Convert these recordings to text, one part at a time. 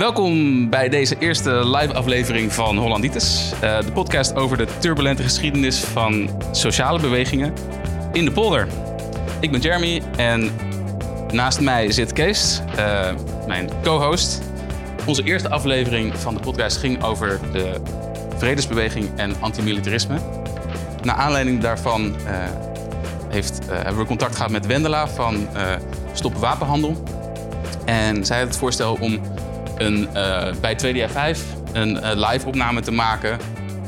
Welkom bij deze eerste live aflevering van Hollanditis. Uh, de podcast over de turbulente geschiedenis van sociale bewegingen in de polder. Ik ben Jeremy en naast mij zit Kees, uh, mijn co-host. Onze eerste aflevering van de podcast ging over de vredesbeweging en antimilitarisme. Naar aanleiding daarvan uh, heeft, hebben we contact gehad met Wendela van Stop Wapenhandel. En zij had het voorstel om een, uh, bij 2DI5 een uh, live opname te maken.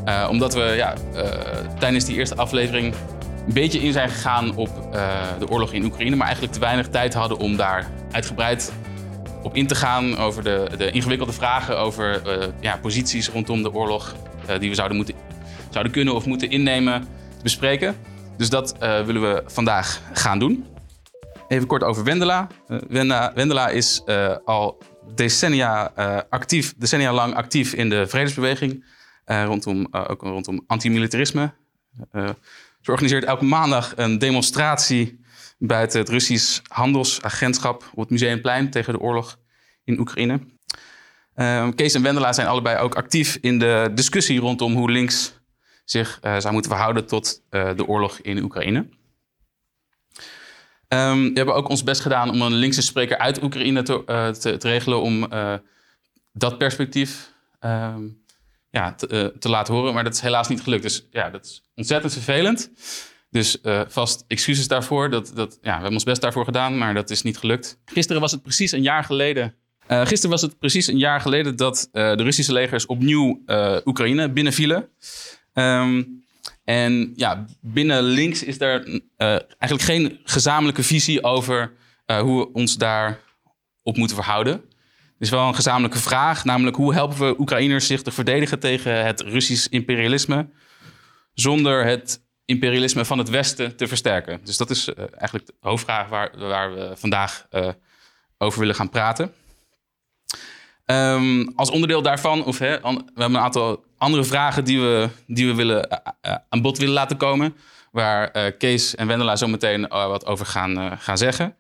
Uh, omdat we ja, tijdens die eerste aflevering een beetje in zijn gegaan op de oorlog in Oekraïne. Maar eigenlijk te weinig tijd hadden om daar uitgebreid op in te gaan. Over de, de ingewikkelde vragen over ja, posities rondom de oorlog. die we zouden, moeten, zouden kunnen of moeten innemen bespreken. Dus dat willen we vandaag gaan doen. Even kort over Wendela. Wendela, Wendela is al decennia, uh, actief, decennia lang actief in de vredesbeweging. Uh, rondom, uh, ook rondom antimilitarisme. ze organiseert elke maandag een demonstratie buiten het Russisch handelsagentschap op het Museumplein tegen de oorlog in Oekraïne. Kees en Wendela zijn allebei ook actief in de discussie rondom hoe links zich zou moeten verhouden tot de oorlog in Oekraïne. Um, we hebben ook ons best gedaan om een linkse spreker uit Oekraïne te, uh, te, regelen om uh, dat perspectief um, ja, te, uh, te, laten horen. Maar dat is helaas niet gelukt. Dus ja, dat is ontzettend vervelend. Dus vast excuses daarvoor. Dat, dat, ja, we hebben ons best daarvoor gedaan, maar dat is niet gelukt. Gisteren was het precies een jaar geleden. gisteren was het precies een jaar geleden dat de Russische legers opnieuw Oekraïne binnenvielen. Um, en ja, binnen links is er uh, eigenlijk geen gezamenlijke visie over uh, hoe we ons daar op moeten verhouden. Er is wel een gezamenlijke vraag, namelijk hoe helpen we Oekraïners zich te verdedigen tegen het Russisch imperialisme zonder het imperialisme van het Westen te versterken. Dus dat is uh, eigenlijk de hoofdvraag waar, waar we vandaag over willen gaan praten. Um, als onderdeel daarvan, of hè, we hebben een aantal andere vragen die we, die we willen, uh, uh, aan bod willen laten komen. Waar uh, Kees en Wendela zo meteen wat over gaan, gaan zeggen.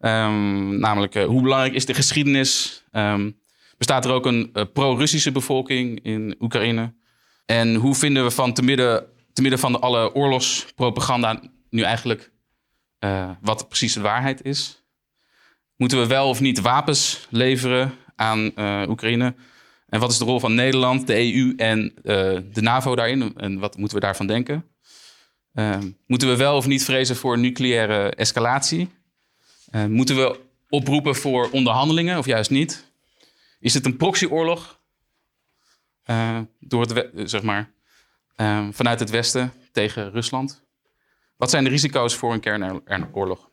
Um, namelijk, hoe belangrijk is de geschiedenis? Um, bestaat er ook een pro-Russische bevolking in Oekraïne? En hoe vinden we van te midden, te midden van de alle oorlogspropaganda nu eigenlijk wat precies de waarheid is? Moeten we wel of niet wapens leveren aan Oekraïne? En wat is de rol van Nederland, de EU en uh, de NAVO daarin? En wat moeten we daarvan denken? Uh, moeten we wel of niet vrezen voor nucleaire escalatie? Moeten we oproepen voor onderhandelingen of juist niet? Is het een proxyoorlog? door het, zeg maar, vanuit het Westen tegen Rusland? Wat zijn de risico's voor een kernoorlog?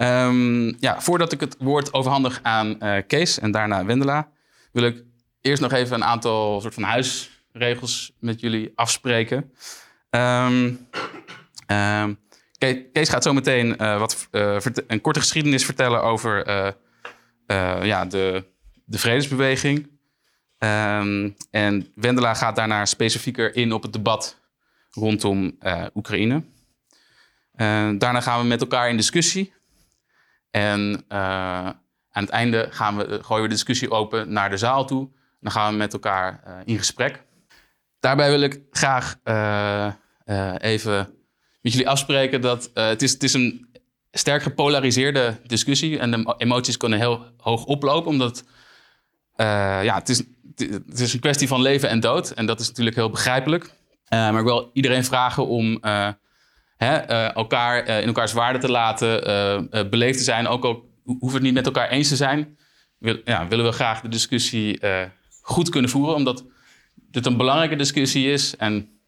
Um, ja, voordat ik het woord overhandig aan Kees en daarna Wendela, wil ik eerst nog even een aantal soort van huisregels met jullie afspreken. Um, um, Kees gaat zo meteen uh, wat, uh, een korte geschiedenis vertellen over ja, de, de vredesbeweging. En Wendela gaat daarna specifieker in op het debat rondom Oekraïne. daarna gaan we met elkaar in discussie. En aan het einde gaan we, eh, gooien we de discussie open naar de zaal toe. Dan gaan we met elkaar uh, in gesprek. Daarbij wil ik graag uh, even met jullie afspreken dat het, is, het is een sterk gepolariseerde discussie en de emoties kunnen heel hoog oplopen, omdat ja, het, is, het is een kwestie van leven en dood en dat is natuurlijk heel begrijpelijk. maar ik wil iedereen vragen om hè, elkaar in elkaars waarde te laten, beleefd te zijn, ook al hoeven het niet met elkaar eens te zijn. Wil, ja, willen we graag de discussie goed kunnen voeren, omdat dit een belangrijke discussie is. En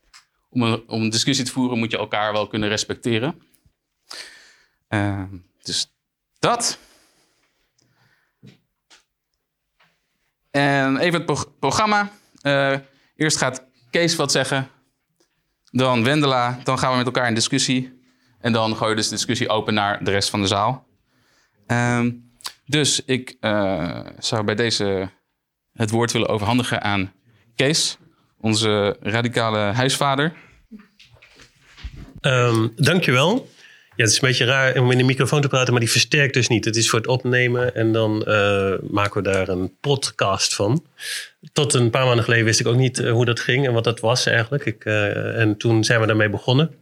om een, om discussie te voeren moet je elkaar wel kunnen respecteren. Uh, dus dat. En even het programma. Eerst gaat Kees wat zeggen. Dan Wendela. Dan gaan we met elkaar in discussie. En dan gooi je dus de discussie open naar de rest van de zaal. Um, dus ik uh, zou bij deze het woord willen overhandigen aan Kees, onze radicale huisvader. Um, dankjewel. Ja, het is een beetje raar om in de microfoon te praten, maar die versterkt dus niet. Het is voor het opnemen en dan uh, maken we daar een podcast van. Tot een paar maanden geleden wist ik ook niet uh, hoe dat ging en wat dat was eigenlijk. Ik, uh, en toen zijn we daarmee begonnen.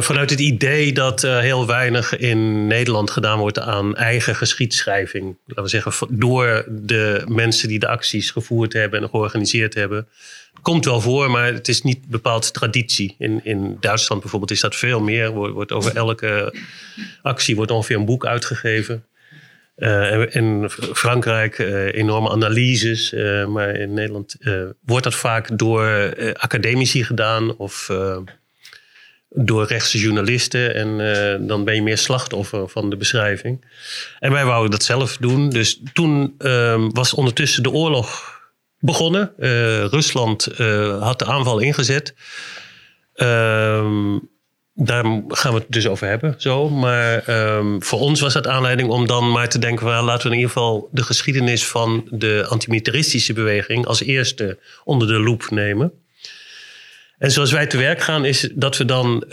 Vanuit het idee dat heel weinig in Nederland gedaan wordt aan eigen geschiedschrijving. Laten we zeggen, door de mensen die de acties gevoerd hebben en georganiseerd hebben. Komt wel voor, maar het is niet bepaald traditie. In, in Duitsland bijvoorbeeld is dat veel meer. Wordt, wordt over elke actie wordt ongeveer een boek uitgegeven. Uh, in Frankrijk enorme analyses, maar in Nederland wordt dat vaak door academici gedaan of door rechtse journalisten. En dan ben je meer slachtoffer van de beschrijving. En wij wouden dat zelf doen. Dus toen ehm, was ondertussen de oorlog begonnen. Uh, Rusland uh, had de aanval ingezet. Ehm, daar gaan we het dus over hebben, zo. Maar um, voor ons was dat aanleiding om dan maar te denken... Well, laten we in ieder geval de geschiedenis van de antimilitaristische beweging... als eerste onder de loep nemen. En zoals wij te werk gaan, is dat we dan. Uh,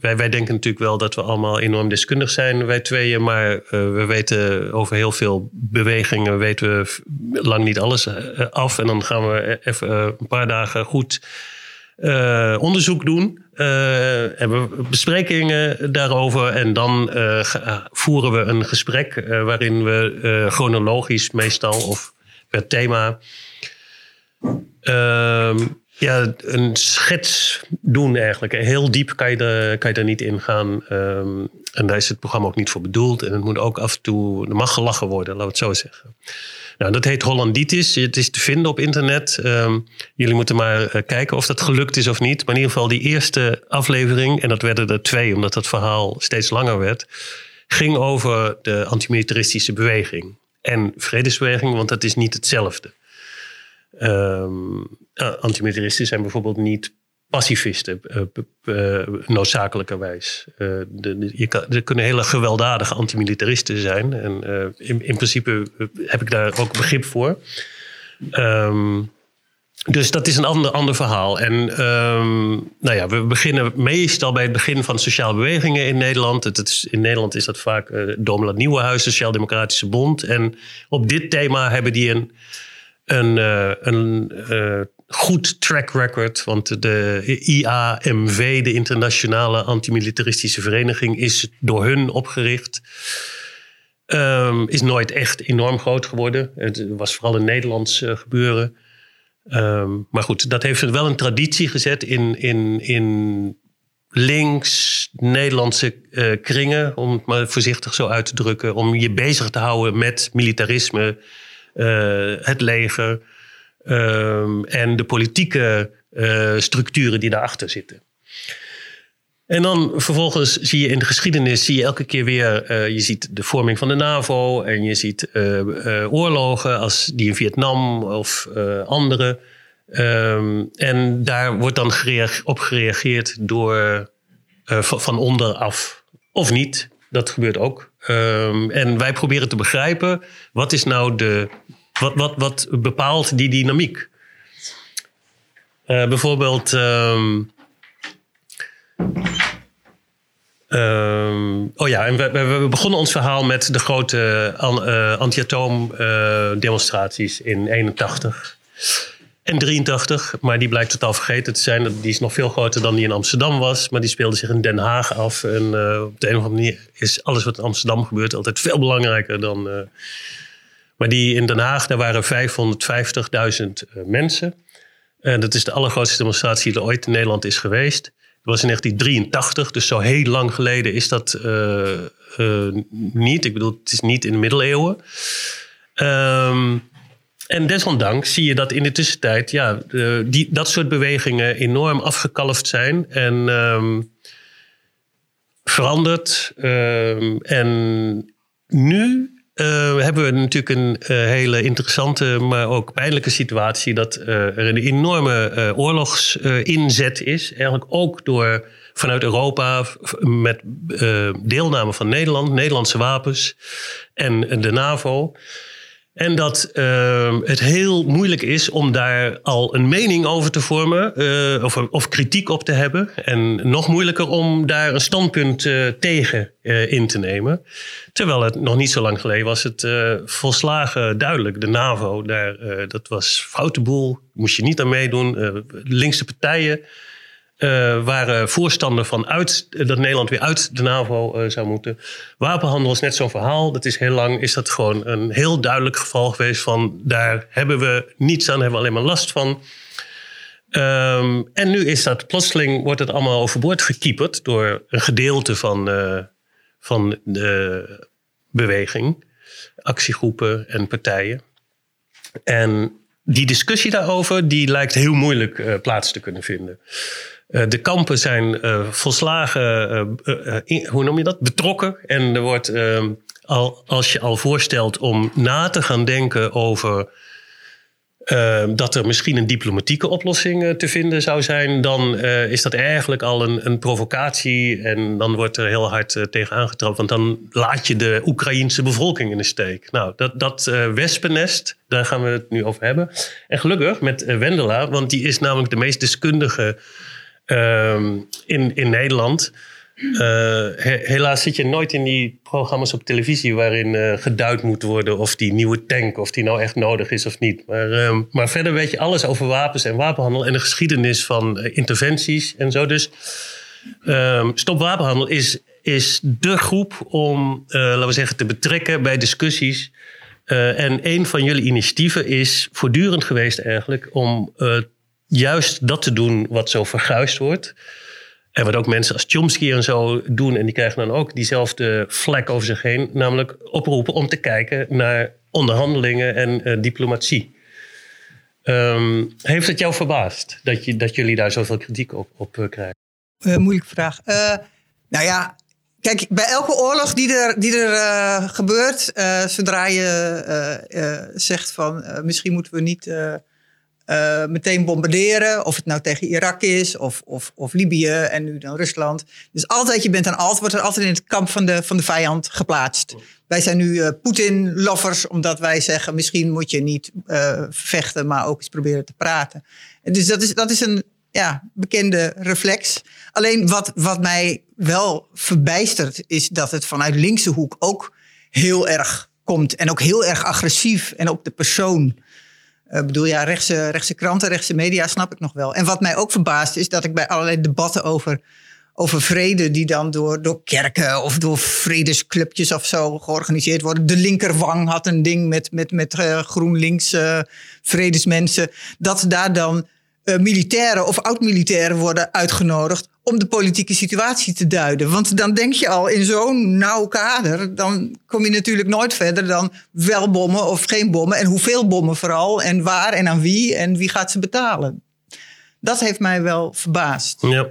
wij, wij denken natuurlijk wel dat we allemaal enorm deskundig zijn, wij tweeën. Maar uh, we weten over heel veel bewegingen, weten we lang niet alles uh, af. En dan gaan we even een paar dagen goed onderzoek doen. hebben we besprekingen daarover. En dan voeren we een gesprek waarin we chronologisch meestal of per thema. Ehm, ja, een schets doen eigenlijk. Heel diep kan je, kan je er niet in gaan. Ehm, en daar is het programma ook niet voor bedoeld. En het moet ook af en toe, er mag gelachen worden, laten we het zo zeggen. Nou, dat heet Hollanditis. Het is te vinden op internet. Um, jullie moeten maar uh, kijken of dat gelukt is of niet. Maar in ieder geval die eerste aflevering, en dat werden er twee, omdat het verhaal steeds langer werd, ging over de antimilitaristische beweging en vredesbeweging, want dat is niet hetzelfde. Um, antimilitaristen zijn bijvoorbeeld niet pacifisten, uh, noodzakelijkerwijs. De, je kan, er kunnen hele gewelddadige antimilitaristen zijn. En in, in, principe heb ik daar ook begrip voor. Um, dus dat is een ander, ander verhaal. En um, nou ja, we beginnen meestal bij het begin van sociale bewegingen in Nederland. Het, het is, in Nederland is dat vaak uh, Domeland Nieuwenhuis, Sociaal-Democratische Bond. En op dit thema hebben die een een, uh, een uh, goed track record. Want de IAMV, de Internationale Antimilitaristische Vereniging, is door hun opgericht. Um, is nooit echt enorm groot geworden. Het was vooral een Nederlands uh, gebeuren. Um, maar goed, dat heeft wel een traditie gezet in, in, in links Nederlandse kringen, om het maar voorzichtig zo uit te drukken, om je bezig te houden met militarisme, het leger um, en de politieke uh, structuren die daarachter zitten. En dan vervolgens zie je in de geschiedenis zie je elke keer weer, uh, je ziet de vorming van de NAVO en je ziet oorlogen als die in Vietnam of andere. Um, en daar wordt dan op gereageerd door van onderaf of niet. Dat gebeurt ook. Um, en wij proberen te begrijpen wat is nou de. Wat, wat, wat bepaalt die dynamiek? Uh, bijvoorbeeld. Um, um, oh ja, en we, we, begonnen ons verhaal met de grote uh, anti-atoom uh, demonstraties in 81 en 83, maar die blijkt totaal vergeten te zijn. Die is nog veel groter dan die in Amsterdam was, maar die speelde zich in Den Haag af. En uh, op de een of andere manier is alles wat in Amsterdam gebeurt altijd veel belangrijker dan. Uh, maar die in Den Haag, daar waren 550.000 uh, mensen. En dat is de allergrootste demonstratie die er ooit in Nederland is geweest. Dat was in 1983, dus zo heel lang geleden is dat niet. Ik bedoel, het is niet in de middeleeuwen. Um, en desondanks zie je dat in de tussentijd ja, die, dat soort bewegingen enorm afgekalfd zijn en um, veranderd. Um, en nu uh, hebben we natuurlijk een uh, hele interessante, maar ook pijnlijke situatie dat er een enorme oorlogsinzet is. Eigenlijk ook door vanuit Europa met deelname van Nederland, Nederlandse wapens en de NAVO. En dat uh, het heel moeilijk is om daar al een mening over te vormen uh, of, of, kritiek op te hebben. En nog moeilijker om daar een standpunt uh, tegen in te nemen. Terwijl het nog niet zo lang geleden was het volslagen duidelijk. De NAVO, daar, dat was foute boel, moest je niet aan meedoen. linkse partijen uh, waren voorstander van uit, dat Nederland weer uit de NAVO uh, zou moeten. Wapenhandel is net zo'n verhaal. Dat is heel lang is dat gewoon een heel duidelijk geval geweest van daar hebben we niets aan, hebben we alleen maar last van. Um, en nu is dat plotseling wordt het allemaal overboord gekieperd door een gedeelte van, van de beweging, actiegroepen en partijen. En die discussie daarover die lijkt heel moeilijk plaats te kunnen vinden. Eh, de kampen zijn uh, volslagen, uh, hoe noem je dat? Betrokken. En er wordt, ehm, al, als je al voorstelt om na te gaan denken over ehm, dat er misschien een diplomatieke oplossing te vinden zou zijn, dan is dat eigenlijk al een, een, provocatie. En dan wordt er heel hard tegen aangetrapt. Want dan laat je de Oekraïense bevolking in de steek. Nou, dat, dat wespennest, daar gaan we het nu over hebben. En gelukkig met Wendela, want die is namelijk de meest deskundige Ehm, in, in Nederland. Uh, helaas zit je nooit in die programma's op televisie waarin uh, geduid moet worden of die nieuwe tank, of die nou echt nodig is of niet. Maar, uh, maar verder weet je alles over wapens en wapenhandel en de geschiedenis van eh, interventies en zo. Dus ehm, Stop Wapenhandel is, is de groep om, laten we zeggen, te betrekken bij discussies. en een van jullie initiatieven is voortdurend geweest eigenlijk om juist dat te doen wat zo verguisd wordt. En wat ook mensen als Chomsky en zo doen. En die krijgen dan ook diezelfde vlek over zich heen. Namelijk oproepen om te kijken naar onderhandelingen en uh, diplomatie. Um, heeft het jou verbaasd dat, je, dat jullie daar zoveel kritiek op, op uh, krijgen? Uh, moeilijke vraag. nou ja, kijk, bij elke oorlog die er, die er gebeurt, zodra je zegt van misschien moeten we niet uh, meteen bombarderen. Of het nou tegen Irak is, of, of, of Libië en nu dan Rusland. Dus altijd, je bent dan altijd, wordt er altijd in het kamp van de, van de vijand geplaatst. Wij zijn nu uh, Poetin-lovers, omdat wij zeggen: misschien moet je niet uh, vechten, maar ook eens proberen te praten. En dus dat is, dat is een ja, bekende reflex. Alleen wat, wat mij wel verbijstert, is dat het vanuit linkse hoek ook heel erg komt. En ook heel erg agressief en op de persoon. Ik uh, bedoel, ja, rechtse, rechtse kranten, rechtse media snap ik nog wel. En wat mij ook verbaast is dat ik bij allerlei debatten over, over vrede, die dan door, door kerken of door vredesclubjes of zo georganiseerd worden. De linkerwang had een ding met, met, met uh, GroenLinks uh, vredesmensen. Dat daar dan militairen of oud-militairen worden uitgenodigd om de politieke situatie te duiden. Want dan denk je al in zo'n nauw kader, dan kom je natuurlijk nooit verder dan wel bommen of geen bommen. En hoeveel bommen vooral, en waar en aan wie en wie gaat ze betalen. Dat heeft mij wel verbaasd. Ja.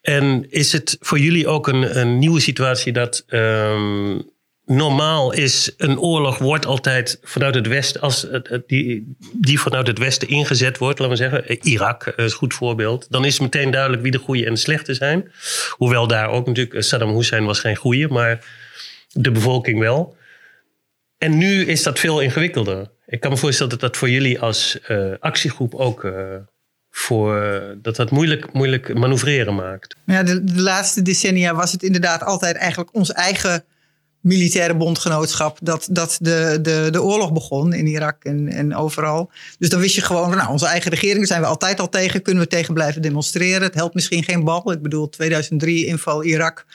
En is het voor jullie ook een, een nieuwe situatie dat um, normaal is een oorlog wordt altijd vanuit het Westen, als die, die vanuit het Westen ingezet wordt, laten we zeggen, Irak is een goed voorbeeld, dan is meteen duidelijk wie de goede en de slechte zijn. Hoewel daar ook natuurlijk, Saddam Hussein was geen goede, maar de bevolking wel. En nu is dat veel ingewikkelder. Ik kan me voorstellen dat dat voor jullie als actiegroep ook voor, dat dat moeilijk, moeilijk manoeuvreren maakt. Ja, de, de laatste decennia was het inderdaad altijd eigenlijk ons eigen militaire bondgenootschap dat, dat de, de, de oorlog begon in Irak en, en overal. Dus dan wist je gewoon, nou, onze eigen regering zijn we altijd al tegen, kunnen we tegen blijven demonstreren. Het helpt misschien geen bal. Ik bedoel, 2003 inval Irak.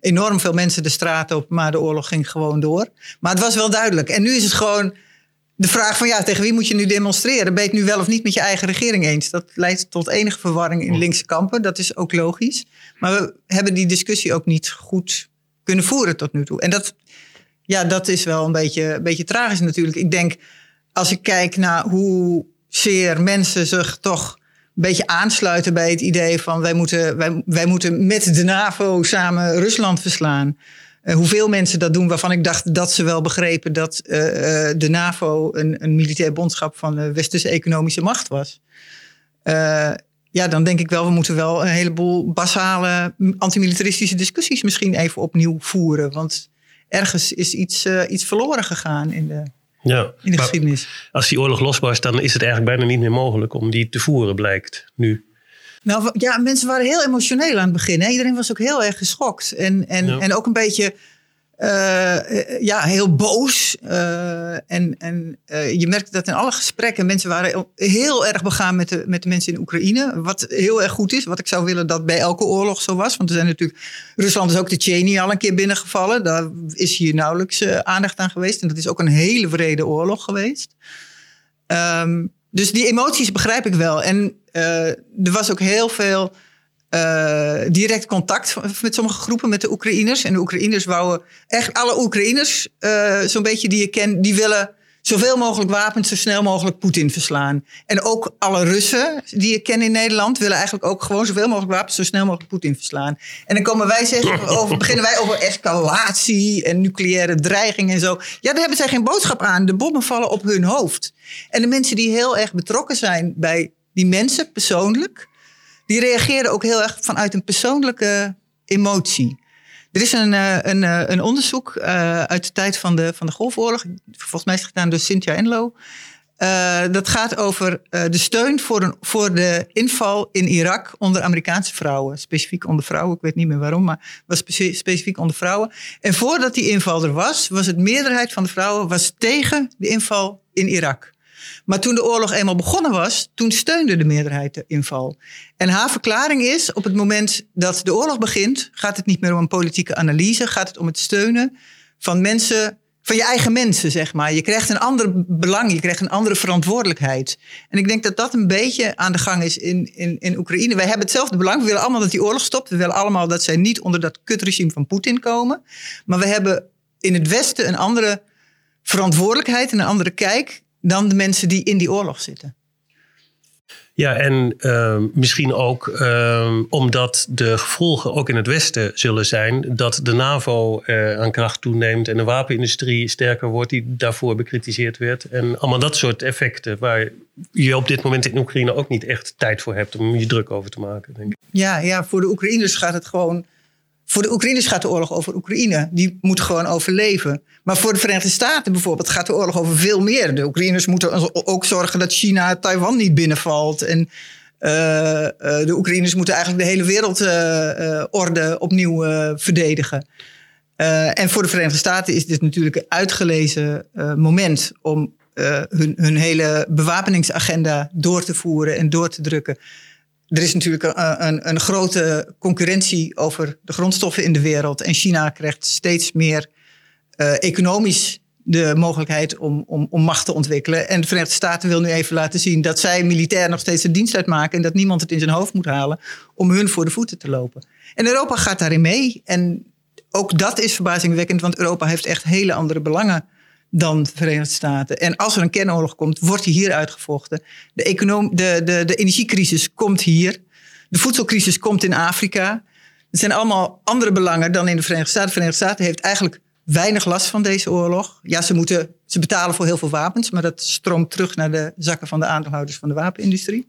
Enorm veel mensen de straat op, maar de oorlog ging gewoon door. Maar het was wel duidelijk. En nu is het gewoon de vraag van ja, tegen wie moet je nu demonstreren? Ben je het nu wel of niet met je eigen regering eens? Dat leidt tot enige verwarring in linkse kampen. Dat is ook logisch. Maar we hebben die discussie ook niet goed kunnen voeren tot nu toe. En dat, ja, dat is wel een beetje, een beetje tragisch natuurlijk. Ik denk, als ik kijk naar hoe zeer mensen zich toch een beetje aansluiten bij het idee van wij moeten, wij, wij moeten met de NAVO samen Rusland verslaan. Uh, hoeveel mensen dat doen waarvan ik dacht dat ze wel begrepen dat uh, de NAVO een, een militair bondschap van de westerse economische macht was. Ja, dan denk ik wel, we moeten wel een heleboel basale antimilitaristische discussies misschien even opnieuw voeren. Want ergens is iets, uh, iets verloren gegaan in de, Ja, in de geschiedenis. als die oorlog losbarst, dan is het eigenlijk bijna niet meer mogelijk om die te voeren, blijkt nu. Nou ja, mensen waren heel emotioneel aan het begin. Hè? Iedereen was ook heel erg geschokt. En, en, Ja. en ook een beetje eh, eh, ja, heel boos. Eh, en en je merkte dat in alle gesprekken mensen waren heel- erg begaan met de, met de mensen in Oekraïne. Wat heel erg goed is. Wat ik zou willen dat bij elke oorlog zo was. Want er zijn natuurlijk. Rusland is ook de Cheney al een keer binnengevallen. Daar is hier nauwelijks aandacht aan geweest. En dat is ook een hele vrede oorlog geweest. Ehm, dus die emoties begrijp ik wel. En er was ook heel veel eh, direct contact met sommige groepen met de Oekraïners. En de Oekraïners wouden, echt alle Oekraïners, eh, zo'n beetje die je kent, die willen zoveel mogelijk wapens zo snel mogelijk Poetin verslaan. En ook alle Russen die je kent in Nederland willen eigenlijk ook gewoon zoveel mogelijk wapens zo snel mogelijk Poetin verslaan. En dan komen wij zeggen over, beginnen wij over escalatie en nucleaire dreiging en zo. Ja, daar hebben zij geen boodschap aan. De bommen vallen op hun hoofd. En de mensen die heel erg betrokken zijn bij die mensen persoonlijk, die reageren ook heel erg vanuit een persoonlijke emotie. Er is een, eh, een, eh, een onderzoek eh, uit de tijd van de, van de Golfoorlog. Volgens mij is het gedaan door Cynthia Enlo. Dat gaat over de steun voor, een, voor de inval in Irak onder Amerikaanse vrouwen. Specifiek onder vrouwen, ik weet niet meer waarom, maar was specifiek onder vrouwen. En voordat die inval er was, was het meerderheid van de vrouwen was tegen de inval in Irak. Maar toen de oorlog eenmaal begonnen was, toen steunde de meerderheid de inval. En haar verklaring is, op het moment dat de oorlog begint, gaat het niet meer om een politieke analyse, gaat het om het steunen van mensen, van je eigen mensen, zeg maar. Je krijgt een ander belang, je krijgt een andere verantwoordelijkheid. En ik denk dat dat een beetje aan de gang is in, in, in Oekraïne. Wij hebben hetzelfde belang, we willen allemaal dat die oorlog stopt. We willen allemaal dat zij niet onder dat kutregime van Poetin komen. Maar we hebben in het Westen een andere verantwoordelijkheid en een andere kijk dan de mensen die in die oorlog zitten. Ja, en ehm, misschien ook ehm, omdat de gevolgen ook in het Westen zullen zijn dat de NAVO eh, aan kracht toeneemt en de wapenindustrie sterker wordt, die daarvoor bekritiseerd werd. En allemaal dat soort effecten waar je op dit moment in Oekraïne ook niet echt tijd voor hebt om je druk over te maken. Denk ik. Ja, ja, voor de Oekraïners gaat het gewoon. Voor de Oekraïners gaat de oorlog over Oekraïne. Die moeten gewoon overleven. Maar voor de Verenigde Staten bijvoorbeeld gaat de oorlog over veel meer. De Oekraïners moeten ook zorgen dat China Taiwan niet binnenvalt. En eh, eh, de Oekraïners moeten eigenlijk de hele wereldorde opnieuw eh, verdedigen. Eh, en voor de Verenigde Staten is dit natuurlijk een uitgelezen moment om hun, hun hele bewapeningsagenda door te voeren en door te drukken. Er is natuurlijk een, een, een, grote concurrentie over de grondstoffen in de wereld. En China krijgt steeds meer uh, economisch de mogelijkheid om, om, om macht te ontwikkelen. En de Verenigde Staten wil nu even laten zien dat zij militair nog steeds de dienst uitmaken. En dat niemand het in zijn hoofd moet halen om hun voor de voeten te lopen. En Europa gaat daarin mee. En ook dat is verbazingwekkend, want Europa heeft echt hele andere belangen dan de Verenigde Staten. En als er een kernoorlog komt, wordt die hier uitgevochten. De, econom, de, de, de energiecrisis komt hier. De voedselcrisis komt in Afrika. Het zijn allemaal andere belangen dan in de Verenigde Staten. De Verenigde Staten heeft eigenlijk weinig last van deze oorlog. Ja, ze, moeten, ze betalen voor heel veel wapens, maar dat stroomt terug naar de zakken van de aandeelhouders van de wapenindustrie.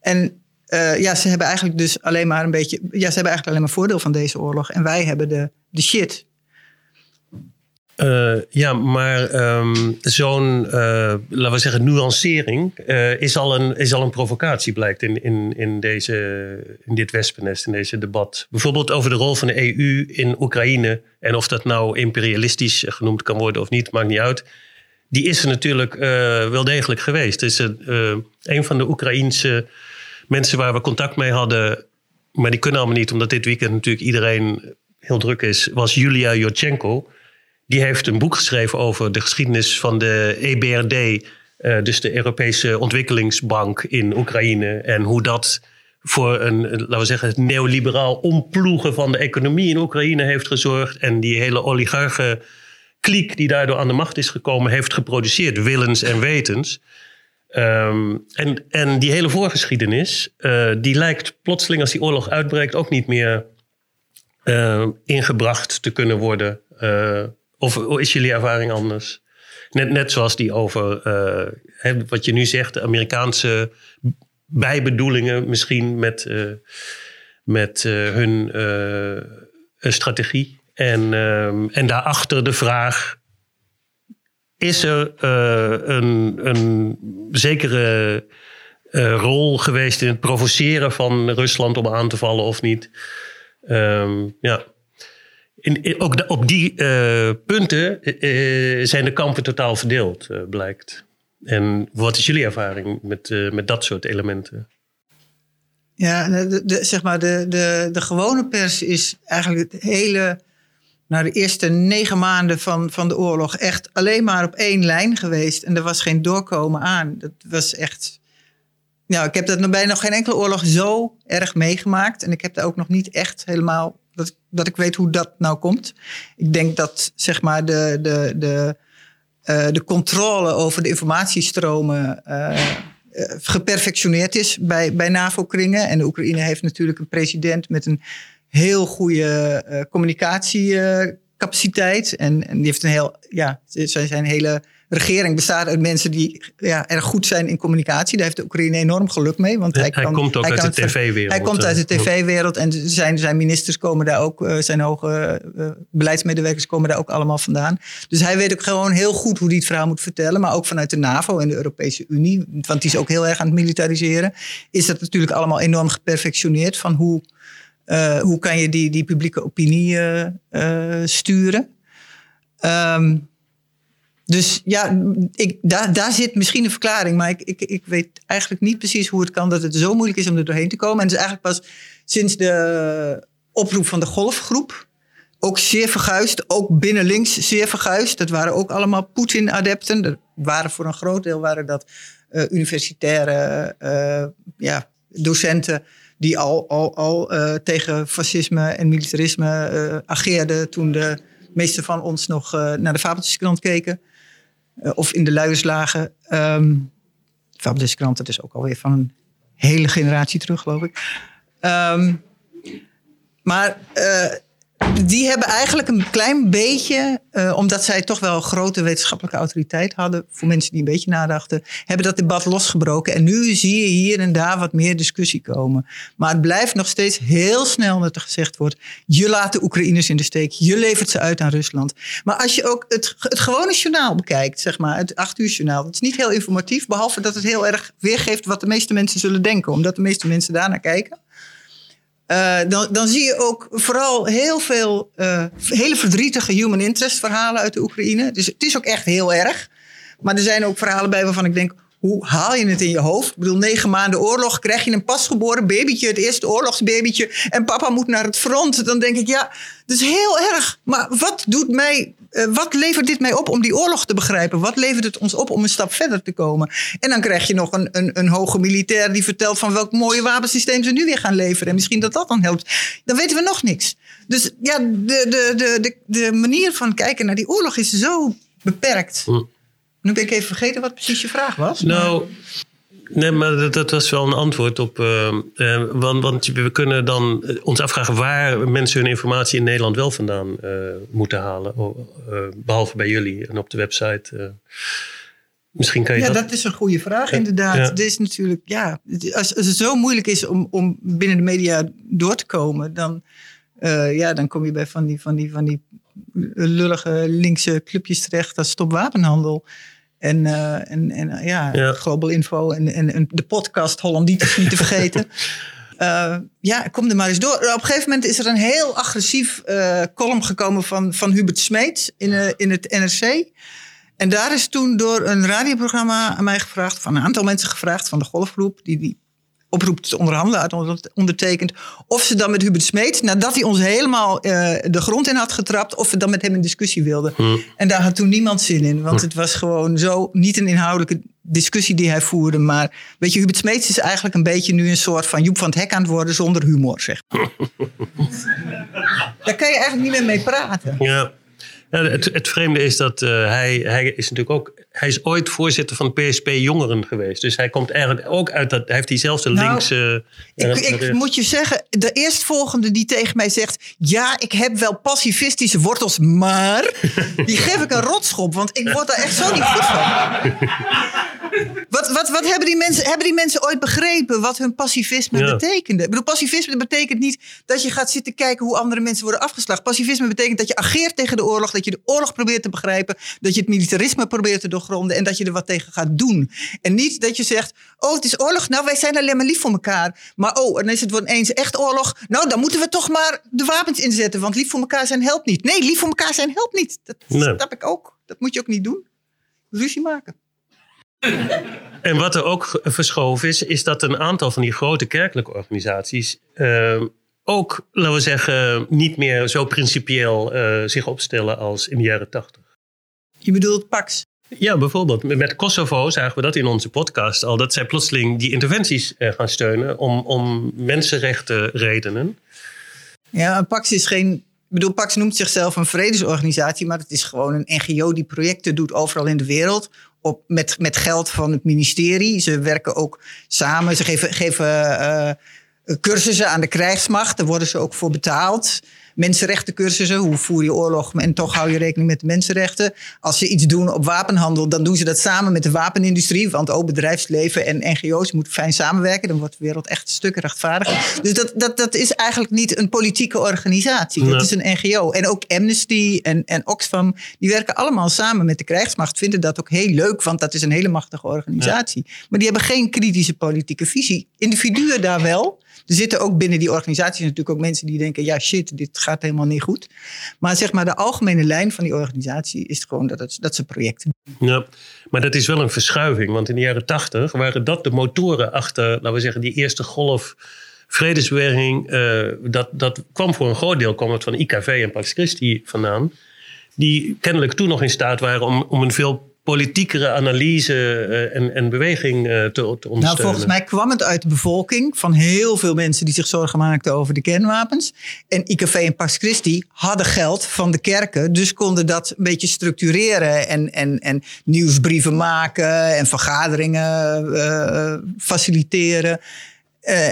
En uh, ja, ze hebben eigenlijk dus alleen maar een beetje. Ja, ze hebben eigenlijk alleen maar voordeel van deze oorlog. En wij hebben de, de shit. Uh, ja, maar um, zo'n, uh, laten we zeggen, nuancering uh, is, al een, is al een provocatie, blijkt in, in, in, deze, in dit wespennest, in deze debat. Bijvoorbeeld over de rol van de EU in Oekraïne en of dat nou imperialistisch genoemd kan worden of niet, maakt niet uit. Die is er natuurlijk wel degelijk geweest. Dus een van de Oekraïense mensen waar we contact mee hadden, maar die kunnen allemaal niet, omdat dit weekend natuurlijk iedereen heel druk is, was Julia Jotchenko. Die heeft een boek geschreven over de geschiedenis van de EBRD, uh, dus de Europese Ontwikkelingsbank in Oekraïne. En hoe dat voor een, laten we zeggen, het neoliberaal omploegen van de economie in Oekraïne heeft gezorgd. En die hele oligarchen kliek die daardoor aan de macht is gekomen, heeft geproduceerd, willens en wetens. Um, en, en die hele voorgeschiedenis, uh, die lijkt plotseling als die oorlog uitbreekt ook niet meer uh, ingebracht te kunnen worden. Of is jullie ervaring anders? Net, net zoals die over hè, wat je nu zegt, de Amerikaanse bijbedoelingen misschien met, uh, met uh, hun strategie. En, en daarachter de vraag: is er een, een zekere rol geweest in het provoceren van Rusland om aan te vallen of niet? Ehm, ja. Ook op die punten zijn de kampen totaal verdeeld, blijkt. En wat is jullie ervaring met, met dat soort elementen? Ja, de, zeg maar, de, de, de gewone pers is eigenlijk het hele, nou, de eerste negen maanden van, van de oorlog echt alleen maar op één lijn geweest. En er was geen doorkomen aan. Dat was echt. Nou, ik heb dat nog nog geen enkele oorlog zo erg meegemaakt. En ik heb daar ook nog niet echt helemaal. Dat, dat ik weet hoe dat nou komt. Ik denk dat zeg maar de, de, de, uh, de controle over de informatiestromen. Uh, eh, geperfectioneerd is bij, bij NAVO-kringen. En de Oekraïne heeft natuurlijk een president met een heel goede communicatiecapaciteit. en, en die heeft een heel, ja, zijn hele regering bestaat uit mensen die ja, erg goed zijn in communicatie. Daar heeft de Oekraïne enorm geluk mee. Want hij, hij komt ook uit de tv-wereld. Hij komt uit de tv-wereld en zijn, zijn ministers komen daar ook, eh, zijn hoge uh, beleidsmedewerkers komen daar ook allemaal vandaan. Dus hij weet ook gewoon heel goed hoe hij het verhaal moet vertellen. Maar ook vanuit de NAVO en de Europese Unie, want die is ook heel erg aan het militariseren, is dat natuurlijk allemaal enorm geperfectioneerd van hoe, uh, hoe kan je die, die publieke opinie sturen. Um, dus ja, ik, daar, daar zit misschien een verklaring. Maar ik, ik, ik weet eigenlijk niet precies hoe het kan dat het zo moeilijk is om er doorheen te komen. En het is eigenlijk pas sinds de oproep van de golfgroep. Ook zeer verguisd, ook binnen links zeer verguisd. Dat waren ook allemaal Poetin-adepten. Waren voor een groot deel waren dat uh, universitaire uh, ja, docenten die al, al, al uh, tegen fascisme en militarisme ageerden toen de meeste van ons nog naar de Fabeltjeskrant keken. Eh, of in de luierslagen. Um, Fabulous dat is ook alweer van een hele generatie terug, geloof ik. Um, maar uh, die hebben eigenlijk een klein beetje, uh, omdat zij toch wel grote wetenschappelijke autoriteit hadden, voor mensen die een beetje nadachten, hebben dat debat losgebroken. En nu zie je hier en daar wat meer discussie komen. Maar het blijft nog steeds heel snel dat er gezegd wordt: je laat de Oekraïners in de steek, je levert ze uit aan Rusland. Maar als je ook het, het gewone journaal bekijkt, zeg maar, het acht uur journaal, dat is niet heel informatief, behalve dat het heel erg weergeeft wat de meeste mensen zullen denken, omdat de meeste mensen daarnaar kijken. Uh, dan, dan zie je ook vooral heel veel uh, hele verdrietige human interest verhalen uit de Oekraïne. Dus het is ook echt heel erg. Maar er zijn ook verhalen bij waarvan ik denk, hoe haal je het in je hoofd? Ik bedoel, negen maanden oorlog, krijg je een pasgeboren babytje, het eerste oorlogsbabytje, en papa moet naar het front. Dan denk ik, ja, dat is heel erg. Maar wat doet mij, uh, wat levert dit mij op om die oorlog te begrijpen? Wat levert het ons op om een stap verder te komen? En dan krijg je nog een, een, een hoge militair die vertelt van welk mooie wapensysteem ze nu weer gaan leveren. En misschien dat dat dan helpt. Dan weten we nog niks. Dus ja, de, de, de, de, de manier van kijken naar die oorlog is zo beperkt. Hm. Nu ben ik even vergeten wat precies je vraag was. Nou, nee, maar dat, dat, was wel een antwoord op. Uh, uh, want, want, we kunnen dan ons afvragen waar mensen hun informatie in Nederland wel vandaan uh, moeten halen. behalve bij jullie en op de website. Misschien kan je ja, dat... dat is een goede vraag, inderdaad. Ja. Het is natuurlijk, ja, als, als, het zo moeilijk is om, om binnen de media door te komen, dan, ja, dan kom je bij van die, van die, van die lullige linkse clubjes terecht als stopwapenhandel. En, uh, en, en uh, ja, ja, Global Info en, en, en de podcast Hollanditis niet te vergeten. uh, ja, kom er maar eens door. Op een gegeven moment is er een heel agressief column gekomen van, van Hubert Smeet in, in het NRC. En daar is toen door een radioprogramma aan mij gevraagd, van een aantal mensen gevraagd van de golfgroep, die die oproep te onderhandelen uit ondertekend. Of ze dan met Hubert Smeet, nadat hij ons helemaal uh, de grond in had getrapt, of we dan met hem in discussie wilden. Hm. En daar had toen niemand zin in, want hm. het was gewoon zo niet een inhoudelijke discussie die hij voerde. Maar weet je, Hubert Smeets is eigenlijk een beetje nu een soort van Joep van het Hek aan het worden zonder humor, zeg. daar kan je eigenlijk niet meer mee praten. Ja. Ja, het, het, vreemde is dat uh, hij, hij is natuurlijk ook. Hij is ooit voorzitter van PSP Jongeren geweest. Dus hij komt eigenlijk ook uit dat. Hij heeft diezelfde nou, linkse. Uh, ik, ik moet je zeggen, de eerstvolgende die tegen mij zegt. Ja, ik heb wel pacifistische wortels, maar. die geef ik een rotschop, want ik word daar echt zo niet goed van. Wat, wat, wat hebben, die mensen, hebben die mensen ooit begrepen wat hun pacifisme Ja. betekende? Ik bedoel, pacifisme betekent niet dat je gaat zitten kijken hoe andere mensen worden afgeslacht. Pacifisme betekent dat je ageert tegen de oorlog, dat je de oorlog probeert te begrijpen, dat je het militarisme probeert te doorgronden en dat je er wat tegen gaat doen. En niet dat je zegt, oh het is oorlog, nou wij zijn alleen maar lief voor elkaar. Maar oh, en dan is het wel eens echt oorlog, nou dan moeten we toch maar de wapens inzetten, want lief voor elkaar zijn helpt niet. Nee, lief voor elkaar zijn helpt niet. Dat Nee. snap ik ook. Dat moet je ook niet doen. Ruzie maken. En wat er ook verschoven is, is dat een aantal van die grote kerkelijke organisaties eh, ook, laten we zeggen, niet meer zo principieel eh, zich opstellen als in de jaren tachtig. Je bedoelt Pax. Ja, bijvoorbeeld met- Kosovo zagen we dat in onze podcast al, dat zij plotseling die interventies eh, gaan steunen om, om mensenrechten redenen. Ja, Pax is geen. Ik bedoel, Pax noemt zichzelf een vredesorganisatie, maar het is gewoon een NGO die projecten doet overal in de wereld. Op, met, met geld van het ministerie. Ze werken ook samen. Ze geven, geven eh, cursussen aan de krijgsmacht. Daar worden ze ook voor betaald. Mensenrechtencursussen. Hoe voer je oorlog en toch hou je rekening met de mensenrechten. Als ze iets doen op wapenhandel, dan doen ze dat samen met de wapenindustrie. Want ook bedrijfsleven en NGO's moeten fijn samenwerken. Dan wordt de wereld echt een stuk rechtvaardiger. Dus dat, dat, dat is eigenlijk niet een politieke organisatie. Dat is een NGO. En ook Amnesty en, en Oxfam, die werken allemaal samen met de krijgsmacht. Vinden dat ook heel leuk, want dat is een hele machtige organisatie. Maar die hebben geen kritische politieke visie. Individuen daar wel. Er zitten ook binnen die organisaties natuurlijk ook mensen die denken: ja, shit, dit gaat helemaal niet goed. Maar zeg maar, de algemene lijn van die organisatie is gewoon dat, het, dat ze projecten doen. Ja, maar dat is wel een verschuiving, want in de jaren tachtig waren dat de motoren achter, laten we zeggen, die eerste golf vredesbeweging. eh, dat, dat kwam voor een groot deel kwam het van IKV en Pax Christi vandaan. Die kennelijk toen nog in staat waren om, om een veel politiekere analyse eh, en, en beweging eh, te, te ondersteunen. Nou, volgens mij kwam het uit de bevolking van heel veel mensen die zich zorgen maakten over de kernwapens. En IKV en Pax Christi hadden geld van de kerken, dus konden dat een beetje structureren en, en, en nieuwsbrieven maken en vergaderingen eh, faciliteren.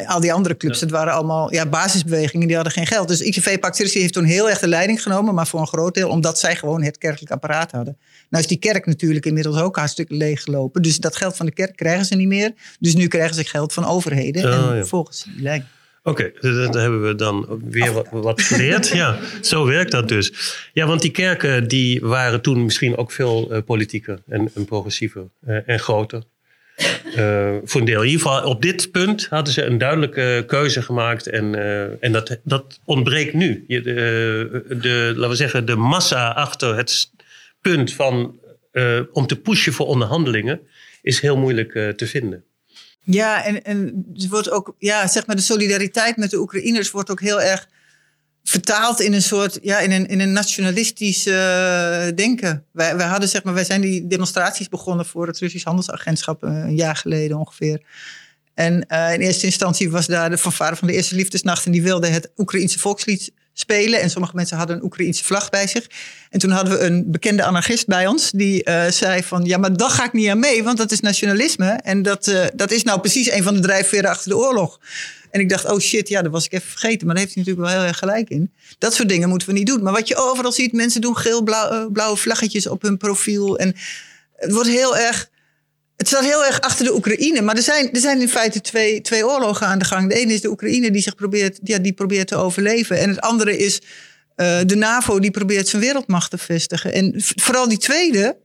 Al die andere clubs, dat waren allemaal ja, basisbewegingen, die hadden geen geld. Dus IKV Pax Christi heeft toen heel erg de leiding genomen, maar voor een groot deel omdat zij gewoon het kerkelijk apparaat hadden. Nou is die kerk natuurlijk inmiddels ook hartstikke leeggelopen. Dus dat geld van de kerk krijgen ze niet meer. Dus nu krijgen ze geld van overheden. Oh, en ja. volgens die lijn. Oké, dan dan hebben we dan weer wat, wat geleerd. ja, zo werkt dat dus. Ja, want die kerken die waren toen misschien ook veel eh, politieker en, en progressiever eh, en groter. Eh, voor een deel. In ieder geval op dit punt hadden ze een duidelijke keuze gemaakt. En, en dat, dat ontbreekt nu. Je, de, de, laten we zeggen, de massa achter het punt van, eh, om te pushen voor onderhandelingen is heel moeilijk eh, te vinden. Ja, en, en wordt ook, ja, zeg maar, de solidariteit met de Oekraïners wordt ook heel erg vertaald in een soort, ja, in een, in een nationalistisch eh, denken. Wij, wij hadden, zeg maar, wij zijn die demonstraties begonnen voor het Russisch Handelsagentschap een jaar geleden ongeveer. En in eerste instantie was daar de fanfare van de Eerste Liefdesnacht en die wilde het Oekraïense volkslied spelen. En sommige mensen hadden een Oekraïense vlag bij zich. En toen hadden we een bekende anarchist bij ons die eh, zei van... ja, maar daar ga ik niet aan mee, want dat is nationalisme. En dat, eh, dat is nou precies een van de drijfveren achter de oorlog. En ik dacht, oh shit, ja, dat was ik even vergeten. Maar daar heeft hij natuurlijk wel heel erg gelijk in. Dat soort dingen moeten we niet doen. Maar wat je overal ziet, mensen doen geel-blauwe vlaggetjes op hun profiel. En het wordt heel erg... Het staat heel erg achter de Oekraïne. Maar er zijn, er zijn in feite twee, twee oorlogen aan de gang. De ene is de Oekraïne die zich probeert, ja, die probeert te overleven. En het andere is eh, de NAVO die probeert zijn wereldmacht te vestigen. En vooral die tweede,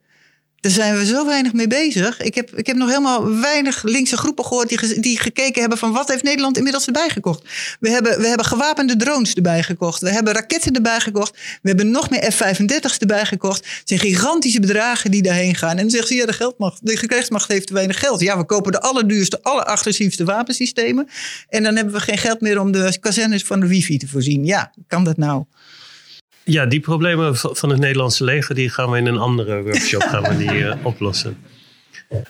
daar zijn we zo weinig mee bezig. Ik heb, ik heb nog helemaal weinig linkse groepen gehoord die, die gekeken hebben van wat heeft Nederland inmiddels erbij gekocht. We hebben, we hebben gewapende drones erbij gekocht. We hebben raketten erbij gekocht. We hebben nog meer F-35's erbij gekocht. Het zijn gigantische bedragen die daarheen gaan. En dan zeggen ze, ja, de, geldmacht, de heeft te weinig geld. Ja, we kopen de allerduurste, alleragressiefste wapensystemen. En dan hebben we geen geld meer om de kazernes van de wifi te voorzien. Ja, kan dat nou? Ja, die problemen van het Nederlandse leger, die gaan we in een andere workshop gaan we die, eh, oplossen.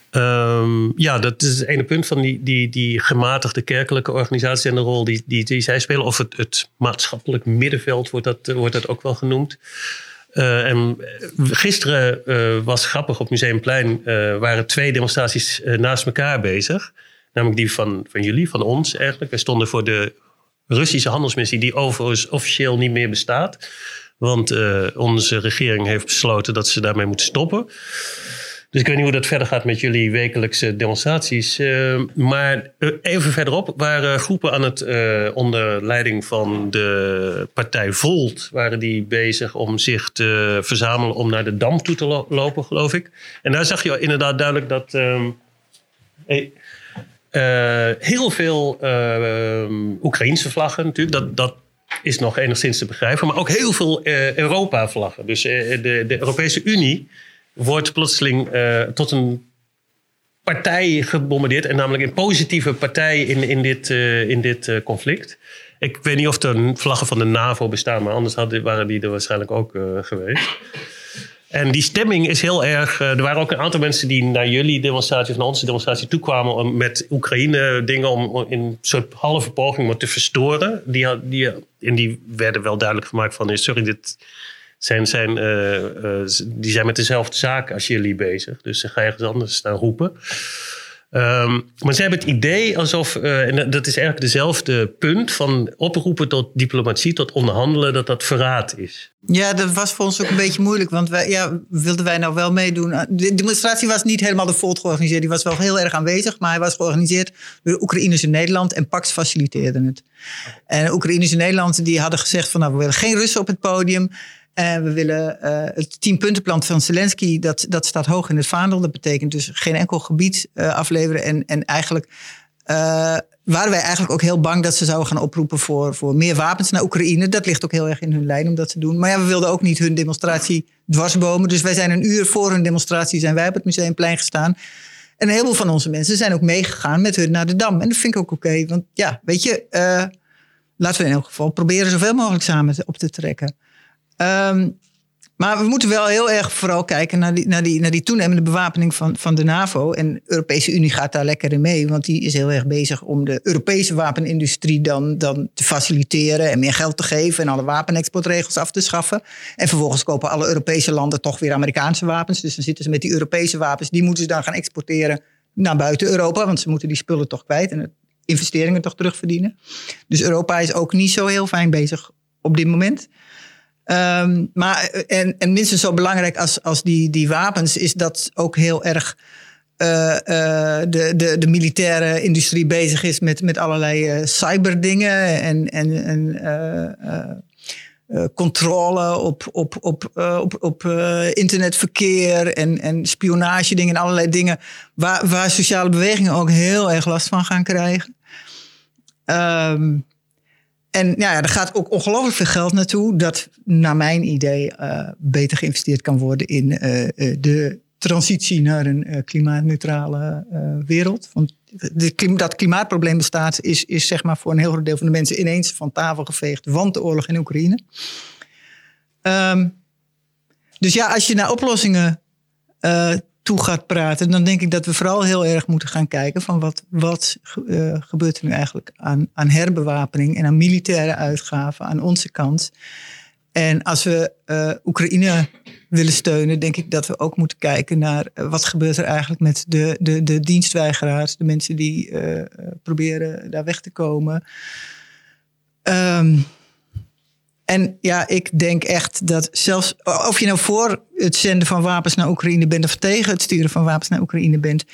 Ehm, ja, dat is het ene punt van die, die, die gematigde kerkelijke organisatie en de rol die, die, die zij spelen. Of het, het maatschappelijk middenveld wordt dat, eh, wordt dat ook wel genoemd. Eh, en gisteren was grappig op Museumplein, eh waren twee demonstraties naast elkaar bezig. Namelijk die van, van jullie, van ons eigenlijk. Wij stonden voor de Russische handelsmissie, die overigens officieel niet meer bestaat. Want eh, onze regering heeft besloten dat ze daarmee moeten stoppen. Dus ik weet niet hoe dat verder gaat met jullie wekelijkse demonstraties. Uh, maar even verderop waren groepen aan het, onder leiding van de partij Volt, waren die bezig om zich te verzamelen om naar de Dam toe te lo lopen, geloof ik. En daar zag je inderdaad duidelijk dat uh, heel veel Oekraïnse vlaggen natuurlijk, dat, dat is nog enigszins te begrijpen, maar ook heel veel Europa-vlaggen. Dus de, de Europese Unie wordt plotseling uh, tot een partij gebombardeerd. En namelijk een positieve partij in, in dit, uh, in dit uh, conflict. Ik weet niet of er vlaggen van de NAVO bestaan, maar anders hadden, waren die er waarschijnlijk ook geweest. En die stemming is heel erg. er waren ook een aantal mensen die naar jullie demonstratie of naar onze demonstratie toekwamen om met Oekraïne dingen om, in een soort halve poging te verstoren. Die, en die werden wel duidelijk gemaakt van: sorry, dit, zijn, zijn, uh, die zijn met dezelfde zaak als jullie bezig. Dus ze gaan ergens anders staan roepen. Um, maar ze hebben het idee alsof, uh, en dat is eigenlijk dezelfde punt van oproepen tot diplomatie, tot onderhandelen, dat dat verraad is. Ja, dat was voor ons ook een beetje moeilijk, want wij, ja, wilden wij nou wel meedoen? De demonstratie was niet helemaal de Volt georganiseerd, die was wel heel erg aanwezig, maar hij was georganiseerd door Oekraïners in Nederland en Pax faciliteerde het. En Oekraïners in Nederland die hadden gezegd van nou, we willen geen Russen op het podium. En we willen uh, het tienpuntenplan van Zelensky, dat, dat staat hoog in het vaandel. Dat betekent dus geen enkel gebied uh, afleveren. En, en eigenlijk waren wij eigenlijk ook heel bang dat ze zouden gaan oproepen voor, voor meer wapens naar Oekraïne. Dat ligt ook heel erg in hun lijn om dat te doen. Maar ja, we wilden ook niet hun demonstratie dwarsbomen. Dus wij zijn een uur voor hun demonstratie zijn wij op het Museumplein gestaan. En een heleboel van onze mensen zijn ook meegegaan met hun naar de Dam. En dat vind ik ook oké. Want ja, weet je, laten we in elk geval proberen zoveel mogelijk samen op te trekken. Um, maar we moeten wel heel erg vooral kijken naar die, naar die, naar die toenemende bewapening van, van de NAVO. En de Europese Unie gaat daar lekker in mee, want die is heel erg bezig om de Europese wapenindustrie dan, dan te faciliteren en meer geld te geven en alle wapenexportregels af te schaffen. En vervolgens kopen alle Europese landen toch weer Amerikaanse wapens. Dus dan zitten ze met die Europese wapens, die moeten ze dan gaan exporteren naar buiten Europa, want ze moeten die spullen toch kwijt en investeringen toch terugverdienen. Dus Europa is ook niet zo heel fijn bezig op dit moment. Um, maar, en, en minstens zo belangrijk als, als die, die wapens is dat ook heel erg uh, uh, de, de, de militaire industrie bezig is met, met allerlei cyberdingen en, en, en controle op, op, op, op, op internetverkeer en, en spionage dingen en allerlei dingen waar, waar sociale bewegingen ook heel erg last van gaan krijgen. Um, en ja, er gaat ook ongelooflijk veel geld naartoe. Dat naar mijn idee uh, beter geïnvesteerd kan worden in uh, de transitie naar een klimaatneutrale wereld. Want dat klimaatprobleem bestaat, is, is zeg maar voor een heel groot deel van de mensen ineens van tafel geveegd. Want de oorlog in Oekraïne. Um, dus ja, als je naar oplossingen toe gaat praten, dan denk ik dat we vooral heel erg moeten gaan kijken van wat, wat uh, gebeurt er nu eigenlijk aan, aan herbewapening en aan militaire uitgaven aan onze kant. En als we uh, Oekraïne willen steunen, denk ik dat we ook moeten kijken naar uh, wat gebeurt er eigenlijk met de, de, de dienstweigeraars, de mensen die proberen daar weg te komen. Um, en ja, ik denk echt dat zelfs of je nou voor het zenden van wapens naar Oekraïne bent of tegen het sturen van wapens naar Oekraïne bent,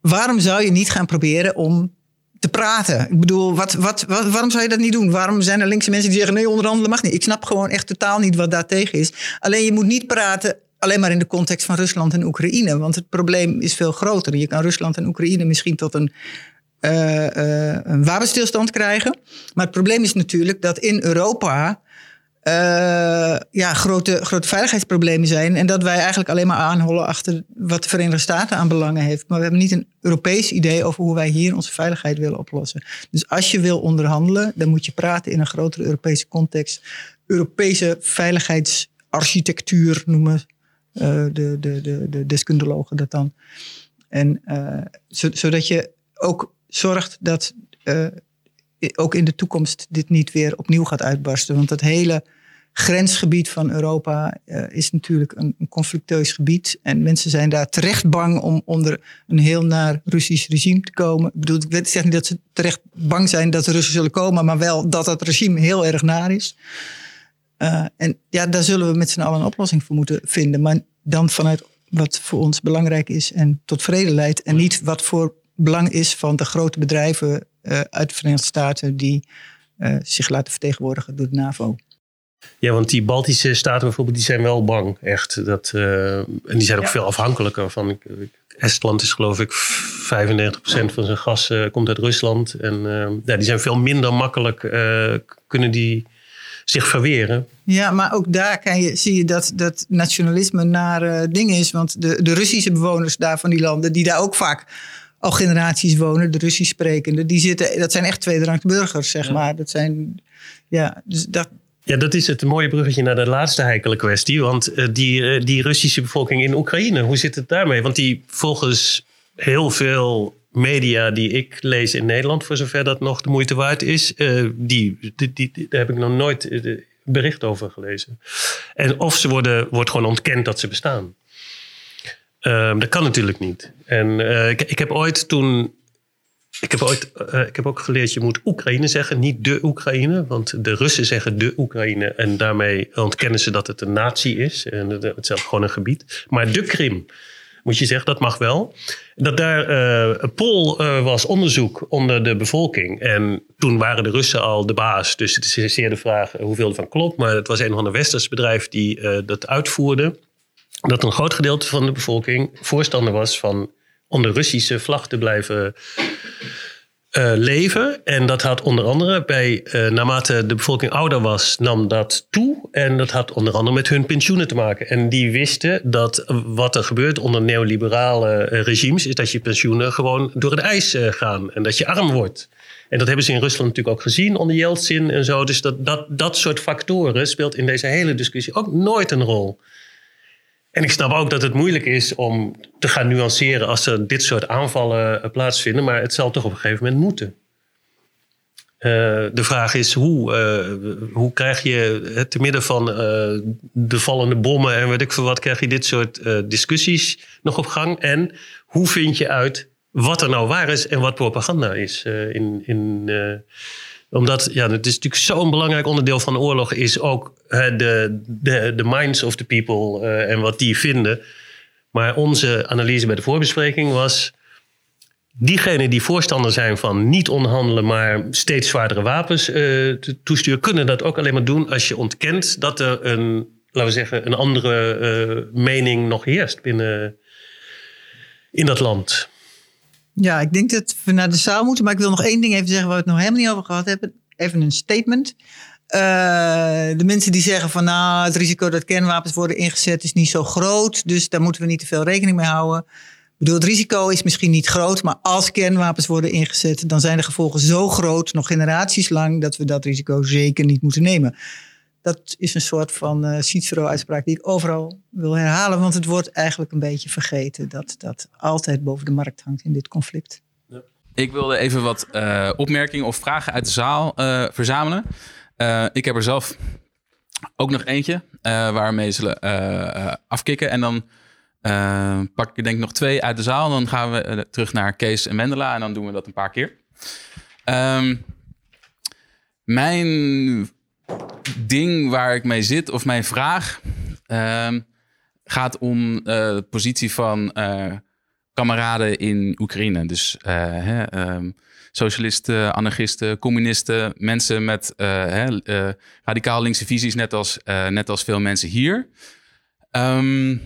waarom zou je niet gaan proberen om te praten? Ik bedoel, wat, wat, wat, waarom zou je dat niet doen? Waarom zijn er linkse mensen die zeggen nee, onderhandelen mag niet? Ik snap gewoon echt totaal niet wat daar tegen is. Alleen je moet niet praten alleen maar in de context van Rusland en Oekraïne, want het probleem is veel groter. Je kan Rusland en Oekraïne misschien tot een uh, een wapenstilstand krijgen. Maar het probleem is natuurlijk dat in Europa uh, ja, grote, grote veiligheidsproblemen zijn. En dat wij eigenlijk alleen maar aanhollen achter wat de Verenigde Staten aan belangen heeft. Maar we hebben niet een Europees idee over hoe wij hier onze veiligheid willen oplossen. Dus als je wil onderhandelen, dan moet je praten in een grotere Europese context. Europese veiligheidsarchitectuur noemen de, de, de, de deskundelogen dat dan. En zodat je ook zorgt dat uh, ook in de toekomst dit niet weer opnieuw gaat uitbarsten. Want het hele grensgebied van Europa uh, is natuurlijk een, een, conflicteus gebied. En mensen zijn daar terecht bang om onder een heel naar Russisch regime te komen. Ik bedoel, ik zeg niet dat ze terecht bang zijn dat de Russen zullen komen, maar wel dat dat regime heel erg naar is. Uh, en ja, daar zullen we met z'n allen een oplossing voor moeten vinden. Maar dan vanuit wat voor ons belangrijk is en tot vrede leidt. En niet wat voor belang is van de grote bedrijven uh, uit de Verenigde Staten die uh, zich laten vertegenwoordigen door de NAVO. Ja, want die Baltische staten bijvoorbeeld, die zijn wel bang, echt. Dat, uh, en die zijn ook ja. veel afhankelijker van. Estland is geloof ik 95% van zijn gas uh, komt uit Rusland. En uh, ja, die zijn veel minder makkelijk, kunnen die zich verweren. Ja, maar ook daar kan je, zie je dat, dat nationalisme naar ding is. Want de, de Russische bewoners daar van die landen, die daar ook vaak al generaties wonen, de Russisch sprekende, die zitten, dat zijn echt tweederangs burgers, zeg maar. Dat zijn, ja, dus dat, ja, dat is het mooie bruggetje naar de laatste heikele kwestie. Want uh, die, uh, die Russische bevolking in Oekraïne, hoe zit het daarmee? Want die volgens heel veel media die ik lees in Nederland, voor zover dat nog de moeite waard is, uh, die, die, die, daar heb ik nog nooit bericht over gelezen. En of ze worden, wordt gewoon ontkend dat ze bestaan. Ehm, dat kan natuurlijk niet. En ik, ik heb ooit toen ik heb, ooit, uh, ik heb ook geleerd, je moet Oekraïne zeggen, niet de Oekraïne. Want de Russen zeggen de Oekraïne en daarmee ontkennen ze dat het een natie is. En het is gewoon een gebied. Maar de Krim, moet je zeggen, dat mag wel. Dat daar uh, een poll was, onderzoek onder de bevolking. En toen waren de Russen al de baas. Dus het is zeer de vraag hoeveel ervan klopt. Maar het was een van de westers bedrijf die dat uitvoerde. Dat een groot gedeelte van de bevolking voorstander was van onder Russische vlag te blijven uh, leven. En dat had onder andere bij, uh, naarmate de bevolking ouder was, nam dat toe. En dat had onder andere met hun pensioenen te maken. En die wisten dat wat er gebeurt onder neoliberale eh, regimes, is dat je pensioenen gewoon door het ijs gaan. En dat je arm wordt. En dat hebben ze in Rusland natuurlijk ook gezien onder Yeltsin en zo. Dus dat, dat, dat soort factoren speelt in deze hele discussie ook nooit een rol. En ik snap ook dat het moeilijk is om te gaan nuanceren als er dit soort aanvallen uh, plaatsvinden, maar het zal toch op een gegeven moment moeten. Uh, de vraag is hoe, uh, hoe krijg je te midden van de vallende bommen en weet ik veel wat, krijg je dit soort discussies nog op gang? En hoe vind je uit wat er nou waar is en wat propaganda is in, in omdat ja, het is natuurlijk zo'n belangrijk onderdeel van oorlog, is ook de, de, de minds of the people uh, en wat die vinden. Maar onze analyse bij de voorbespreking was. Diegenen die voorstander zijn van niet onderhandelen, maar steeds zwaardere wapens uh, toesturen, kunnen dat ook alleen maar doen als je ontkent dat er een, laten we zeggen, een andere uh, mening nog heerst binnen in dat land. Ja, ik denk dat we naar de zaal moeten. Maar ik wil nog één ding even zeggen waar we het nog helemaal niet over gehad hebben. Even een statement. Uh, de mensen die zeggen van nou, het risico dat kernwapens worden ingezet is niet zo groot. Dus daar moeten we niet te veel rekening mee houden. Ik bedoel, het risico is misschien niet groot, maar als kernwapens worden ingezet, dan zijn de gevolgen zo groot, nog generaties lang, dat we dat risico zeker niet moeten nemen dat is een soort van uh, Cicero-uitspraak die ik overal wil herhalen. Want het wordt eigenlijk een beetje vergeten dat dat altijd boven de markt hangt in dit conflict. Ik wilde even wat uh, opmerkingen of vragen uit de zaal uh, verzamelen. ik heb er zelf ook nog eentje waarmee zullen afkicken. En dan pak ik denk ik nog twee uit de zaal. Dan gaan we terug naar Kees en Mendela. En dan doen we dat een paar keer. Um, mijn ding waar ik mee zit, of mijn vraag, uh, gaat om uh, de positie van uh, kameraden in Oekraïne. Dus uh, hè, um, socialisten, anarchisten, communisten, mensen met hè, radicaal linkse visies, net als, net als veel mensen hier. Um,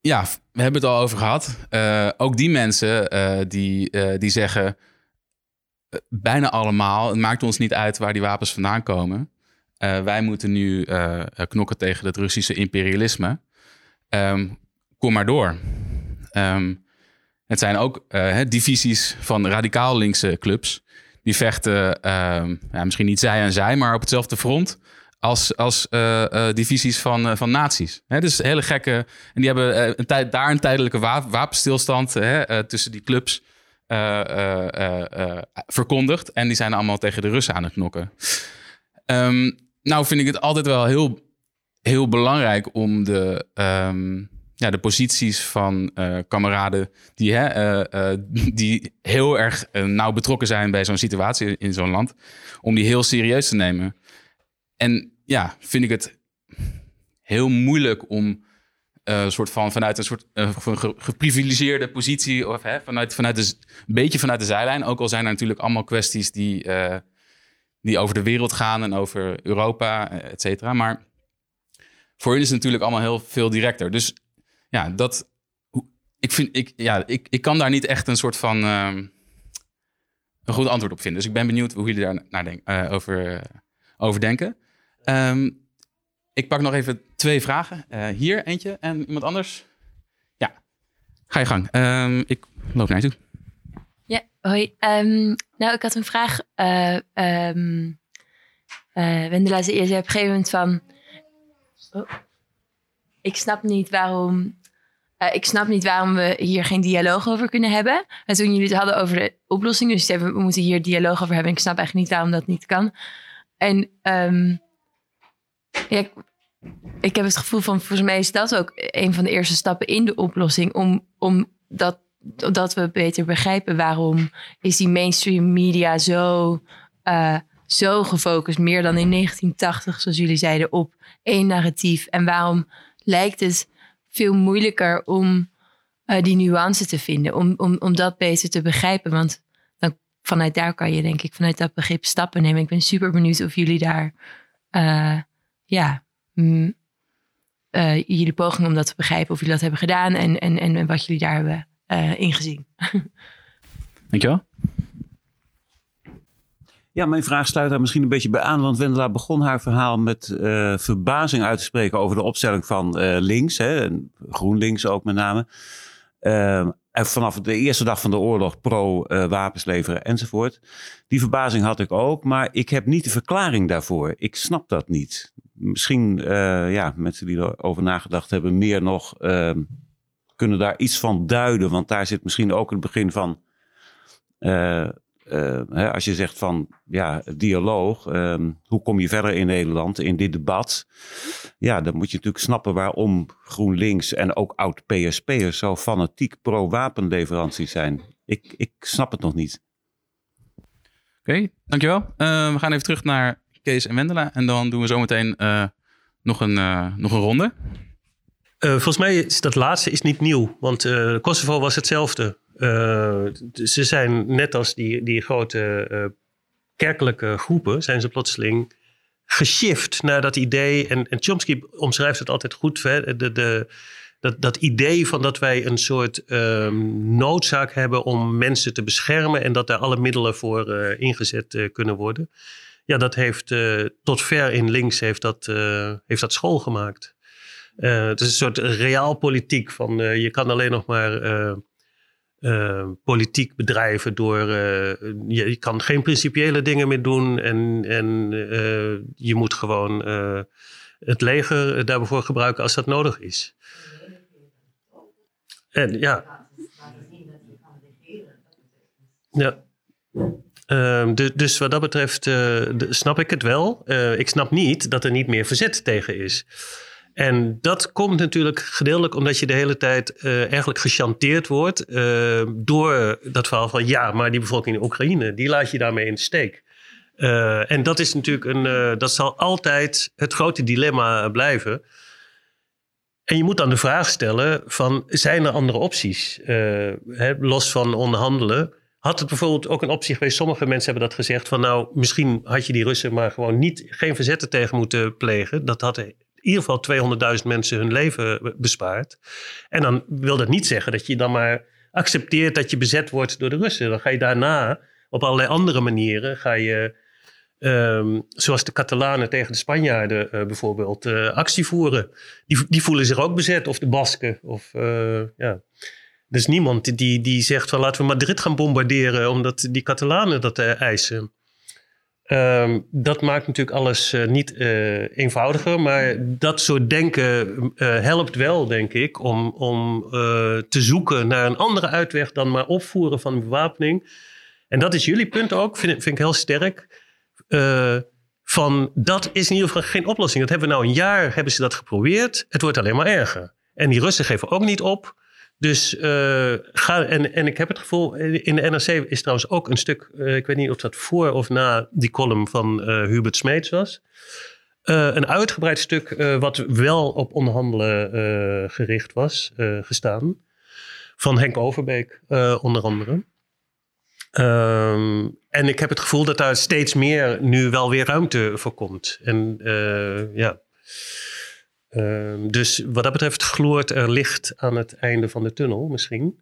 ja, we hebben het al over gehad. ook die mensen die, die zeggen bijna allemaal. Het maakt ons niet uit waar die wapens vandaan komen. Uh, wij moeten nu uh, knokken tegen het Russische imperialisme. Um, kom maar door. Um, het zijn ook divisies van radicaal linkse clubs. Die vechten, um, ja, misschien niet zij en zij, maar op hetzelfde front. Als, als divisies van, van naties. Hè, dus hele gekke. En die hebben een tijd, daar een tijdelijke wapenstilstand tussen die clubs. Uh, verkondigd. En die zijn allemaal tegen de Russen aan het knokken. Um, nou vind ik het altijd wel heel, heel belangrijk om de, um, ja, de posities van kameraden die, hè, die heel erg nauw betrokken zijn bij zo'n situatie in zo'n land, om die heel serieus te nemen. En ja, vind ik het heel moeilijk om uh, soort van vanuit een soort uh, geprivilegeerde positie, of hè, vanuit, vanuit de, een beetje vanuit de zijlijn. Ook al zijn er natuurlijk allemaal kwesties die, uh, die over de wereld gaan en over Europa, et cetera. Maar voor hun is het natuurlijk allemaal heel veel directer. Dus ja, dat. Ik, vind, ik, ja, ik, ik kan daar niet echt een soort van. Uh, een goed antwoord op vinden. Dus ik ben benieuwd hoe jullie daar over, over denken. Um, ik pak nog even twee vragen. Uh, hier eentje en iemand anders. Ja, ga je gang. Um, ik loop naar je toe. Ja, hoi. Um, nou, ik had een vraag. Uh, Wendela zei eerst op een gegeven moment van... Oh, ik snap niet waarom... Ik snap niet waarom we hier geen dialoog over kunnen hebben. En toen jullie het hadden over de oplossing, dus we moeten hier dialoog over hebben. Ik snap eigenlijk niet waarom dat niet kan. En um, ja, ik heb het gevoel van, volgens mij is dat ook een van de eerste stappen in de oplossing. Om, om dat, dat we beter begrijpen waarom is die mainstream media zo, uh, zo gefocust, meer dan in 1980, zoals jullie zeiden, op één narratief. En waarom lijkt het veel moeilijker om uh, die nuance te vinden, om, om, om dat beter te begrijpen. Want dan, vanuit daar kan je, denk ik, vanuit dat begrip stappen nemen. Ik ben super benieuwd of jullie daar. Uh, ja, mm, uh, jullie poging om dat te begrijpen, of jullie dat hebben gedaan en, en, en wat jullie daar hebben uh, ingezien. Dankjewel. Ja, mijn vraag sluit daar misschien een beetje bij aan, want Wendela begon haar verhaal met uh, verbazing uit te spreken over de opstelling van links, hè, en GroenLinks ook met name. Ehm, en vanaf de eerste dag van de oorlog pro-wapens leveren enzovoort. Die verbazing had ik ook, maar ik heb niet de verklaring daarvoor. Ik snap dat niet misschien uh, ja, mensen die erover nagedacht hebben, meer nog uh, kunnen daar iets van duiden. Want daar zit misschien ook het begin van. Uh, hè, als je zegt van ja, dialoog, ehm, hoe kom je verder in Nederland in dit debat? Ja, dan moet je natuurlijk snappen waarom GroenLinks en ook oud-PSP'ers zo fanatiek pro-wapenleveranties zijn. Ik, ik snap het nog niet. Oké, okay, dankjewel. we gaan even terug naar Kees en Wendela. En dan doen we zometeen uh, nog, een, uh, nog een ronde. Uh, volgens mij is dat laatste is niet nieuw. Want Kosovo was hetzelfde. ze zijn net als die, die grote kerkelijke groepen... zijn ze plotseling geshift naar dat idee. En, Chomsky omschrijft het altijd goed. Hè? De, de, dat, dat idee van dat wij een soort um, noodzaak hebben om mensen te beschermen en dat daar alle middelen voor ingezet kunnen worden ja, dat heeft uh, tot ver in links heeft dat, uh, heeft dat school gemaakt. Uh, het is een soort realpolitiek van je kan alleen nog maar politiek bedrijven door. Je, je, kan geen principiële dingen meer doen en, en je moet gewoon het leger daarvoor gebruiken als dat nodig is. En ja. Ja. Uh, dus, wat dat betreft uh, snap ik het wel. Uh, ik snap niet dat er niet meer verzet tegen is. En dat komt natuurlijk gedeeltelijk omdat je de hele tijd uh, eigenlijk gechanteerd wordt door dat verhaal van ja, maar die bevolking in Oekraïne, die laat je daarmee in de steek. en dat is natuurlijk een, dat zal altijd het grote dilemma blijven. En je moet dan de vraag stellen van zijn er andere opties? Los van onderhandelen had het bijvoorbeeld ook een optie geweest? Sommige mensen hebben dat gezegd van nou, misschien had je die Russen maar gewoon niet, geen verzetten tegen moeten plegen. Dat had in ieder geval 200.000 mensen hun leven bespaard. En dan wil dat niet zeggen dat je dan maar accepteert dat je bezet wordt door de Russen. Dan ga je daarna op allerlei andere manieren, ga je, um, zoals de Catalanen tegen de Spanjaarden uh, bijvoorbeeld, uh, actie voeren. Die, die voelen zich ook bezet, of de Basken. Of, uh, ja. Is niemand die, die zegt van laten we Madrid gaan bombarderen omdat die Catalanen dat uh, eisen. Um, dat maakt natuurlijk alles uh, niet uh, eenvoudiger, maar dat soort denken helpt wel, denk ik, om, om te zoeken naar een andere uitweg dan maar opvoeren van bewapening. En dat is jullie punt ook, vind, vind ik heel sterk. van dat is in ieder geval geen oplossing. Dat hebben we nou een jaar hebben ze dat geprobeerd. Het wordt alleen maar erger. En die Russen geven ook niet op. Dus uh, ga, en, en ik heb het gevoel, in de NRC is trouwens ook een stuk, uh, ik weet niet of dat voor of na die column van uh, Hubert Smeets was. eh, een uitgebreid stuk wat wel op onderhandelen gericht was, gestaan. Van Henk Overbeek onder andere. Um, en ik heb het gevoel dat daar steeds meer nu wel weer ruimte voor komt. En ja. Um, dus wat dat betreft gloort er licht aan het einde van de tunnel misschien.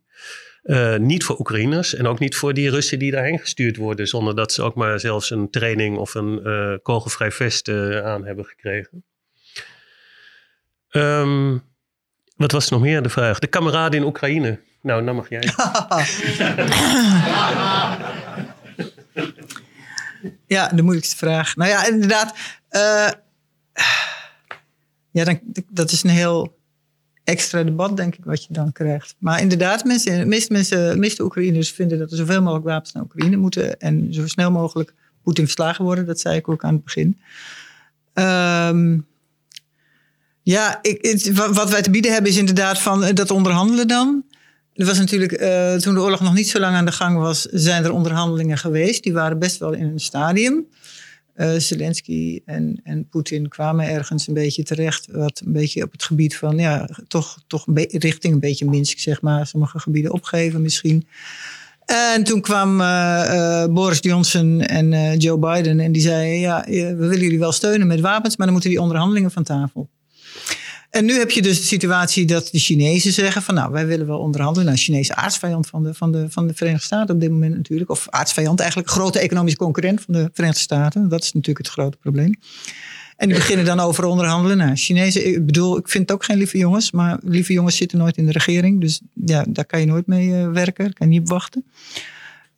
Uh, niet voor Oekraïners en ook niet voor die Russen die daarheen gestuurd worden, zonder dat ze ook maar zelfs een training of een uh, kogelvrij vest uh, aan hebben gekregen. Um, wat was nog meer de vraag? De kameraden in Oekraïne. Nou, dan mag jij. ja, de moeilijkste vraag. Nou ja, inderdaad. Ja, dan, dat is een heel extra debat, denk ik, wat je dan krijgt. Maar inderdaad, mensen, de meeste, mensen, meeste Oekraïners vinden dat er zoveel mogelijk wapens naar Oekraïne moeten. En zo snel mogelijk Poetin verslagen worden. Dat zei ik ook aan het begin. Um, ja, ik, wat wij te bieden hebben is inderdaad van eh, dat onderhandelen dan. Er was natuurlijk, uh, toen de oorlog nog niet zo lang aan de gang was, zijn er onderhandelingen geweest. Die waren best wel in een stadium. Uh, Zelensky en, en Poetin kwamen ergens een beetje terecht. Wat een beetje op het gebied van, ja, toch, toch richting een beetje Minsk, zeg maar. Sommige gebieden opgeven misschien. En toen kwam uh, uh, Boris Johnson en Joe Biden en die zeiden: Ja, we willen jullie wel steunen met wapens, maar dan moeten die onderhandelingen van tafel. En nu heb je dus de situatie dat de Chinezen zeggen van nou, wij willen wel onderhandelen. Nou, Chinese aardsvijand van de, van, de, van de Verenigde Staten op dit moment natuurlijk. Of aardsvijand eigenlijk, grote economische concurrent van de Verenigde Staten. Dat is natuurlijk het grote probleem. En die beginnen dan over onderhandelen. Nou, Chinezen, ik bedoel, ik vind het ook geen lieve jongens. Maar lieve jongens zitten nooit in de regering. Dus ja, daar kan je nooit mee uh, werken. Kan je niet op wachten.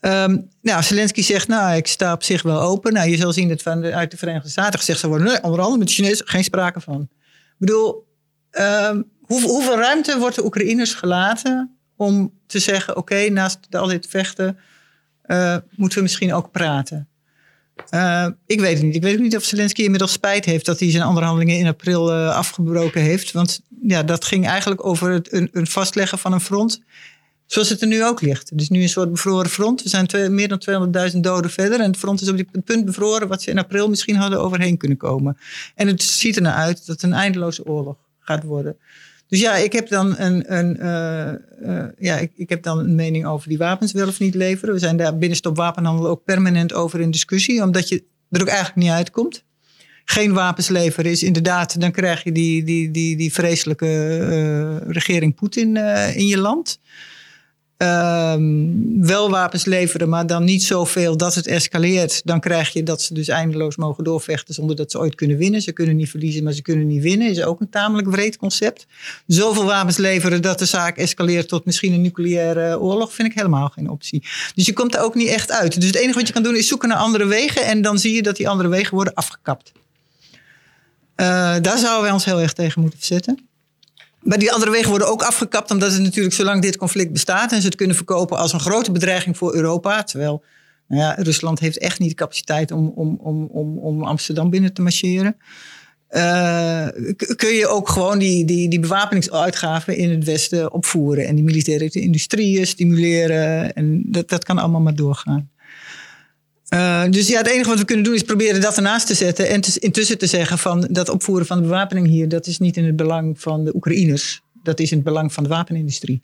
Um, nou, Zelensky zegt, nou, ik sta op zich wel open. Nou, je zal zien dat van de, uit de Verenigde Staten gezegd zou worden... nee, onderhandelen met de Chinezen, geen sprake van. Ik bedoel, Um, hoeveel ruimte wordt de Oekraïners gelaten om te zeggen: oké, naast al dit vechten uh, moeten we misschien ook praten? Uh, ik weet het niet. Ik weet ook niet of Zelensky inmiddels spijt heeft dat hij zijn onderhandelingen in april uh, afgebroken heeft. Want ja, dat ging eigenlijk over het een, een, vastleggen van een front. Zoals het er nu ook ligt. Dus nu een soort bevroren front. We zijn twee, meer dan 200.000 doden verder. En het front is op dit punt bevroren wat ze in april misschien hadden overheen kunnen komen. En het ziet er naar uit dat het een eindeloze oorlog worden. Dus ja, ik heb dan een, een, uh, uh, ja, ik, ik, heb dan een mening over die wapens wel of niet leveren. We zijn daar binnen Stop Wapenhandel ook permanent over in discussie, omdat je er ook eigenlijk niet uitkomt. Geen wapens leveren is inderdaad, dan krijg je die, die, die, die vreselijke uh, regering Poetin in je land. Um, wel wapens leveren, maar dan niet zoveel dat het escaleert. Dan krijg je dat ze dus eindeloos mogen doorvechten zonder dat ze ooit kunnen winnen. Ze kunnen niet verliezen, maar ze kunnen niet winnen. Is ook een tamelijk breed concept. Zoveel wapens leveren dat de zaak escaleert tot misschien een nucleaire oorlog, vind ik helemaal geen optie. Dus je komt er ook niet echt uit. Dus het enige wat je kan doen is zoeken naar andere wegen. En dan zie je dat die andere wegen worden afgekapt. Uh, daar zouden wij ons heel erg tegen moeten verzetten. Maar die andere wegen worden ook afgekapt, omdat het natuurlijk zolang dit conflict bestaat en ze het kunnen verkopen als een grote bedreiging voor Europa. Terwijl nou ja, Rusland heeft echt niet de capaciteit om, om, om, om, om Amsterdam binnen te marcheren. Uh, kun je ook gewoon die, die, die bewapeningsuitgaven in het Westen opvoeren en die militaire industrieën stimuleren. En dat, dat kan allemaal maar doorgaan. Uh, dus ja, het enige wat we kunnen doen is proberen dat ernaast te zetten. En intussen te zeggen van dat opvoeren van de bewapening hier, dat is niet in het belang van de Oekraïners. Dat is in het belang van de wapenindustrie.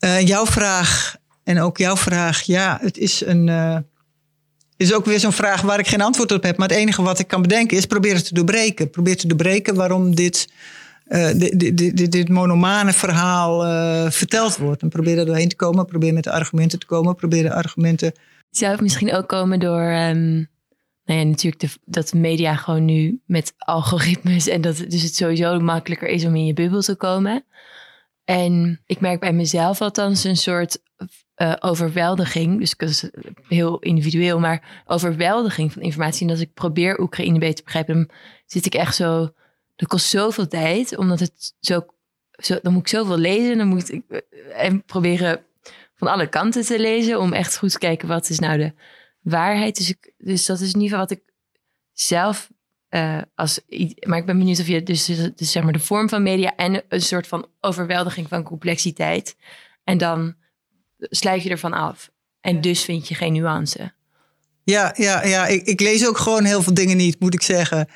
Uh, jouw vraag en ook jouw vraag, ja, het is een. Uh, is ook weer zo'n vraag waar ik geen antwoord op heb. Maar het enige wat ik kan bedenken is proberen te doorbreken. Probeer te doorbreken waarom dit, dit, dit, dit, monomane verhaal verteld wordt. En probeer er doorheen te komen. Probeer met de argumenten te komen. Probeer de argumenten zou het misschien ook komen door, um, nou ja, natuurlijk de, dat media gewoon nu met algoritmes en dat dus het sowieso makkelijker is om in je bubbel te komen. En ik merk bij mezelf althans een soort uh, overweldiging, dus heel individueel, maar overweldiging van informatie. En als ik probeer Oekraïne beter te begrijpen, dan zit ik echt zo, dat kost zoveel tijd, omdat het zo, zo dan moet ik zoveel lezen, dan moet ik eh, en proberen van alle kanten te lezen. Om echt goed te kijken wat is nou de waarheid. Dus, ik, dus dat is in ieder geval wat ik zelf uh, als. Maar ik ben benieuwd of je dus, dus zeg maar de vorm van media en een soort van overweldiging van complexiteit. En dan sluit je ervan af. En dus vind je geen nuance. Ja, ja, ja. Ik, ik, lees ook gewoon heel veel dingen niet, moet ik zeggen.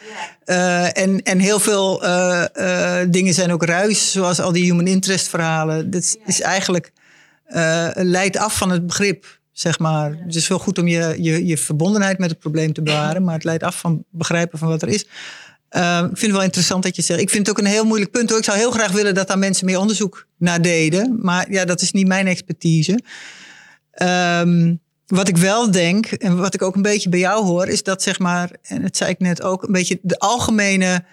Uh, en, en heel veel uh, uh, dingen zijn ook ruis, zoals al die human interest verhalen. Dat is eigenlijk leidt af van het begrip, zeg maar. Het is wel goed om je, je, je verbondenheid met het probleem te bewaren, maar het leidt af van begrijpen van wat er is. ik vind het wel interessant dat je zegt. Ik vind het ook een heel moeilijk punt. Hoor. Ik zou heel graag willen dat daar mensen meer onderzoek naar deden. Maar ja, dat is niet mijn expertise. Um, wat ik wel denk, en wat ik ook een beetje bij jou hoor, is dat zeg maar, en dat zei ik net ook, een beetje de algemene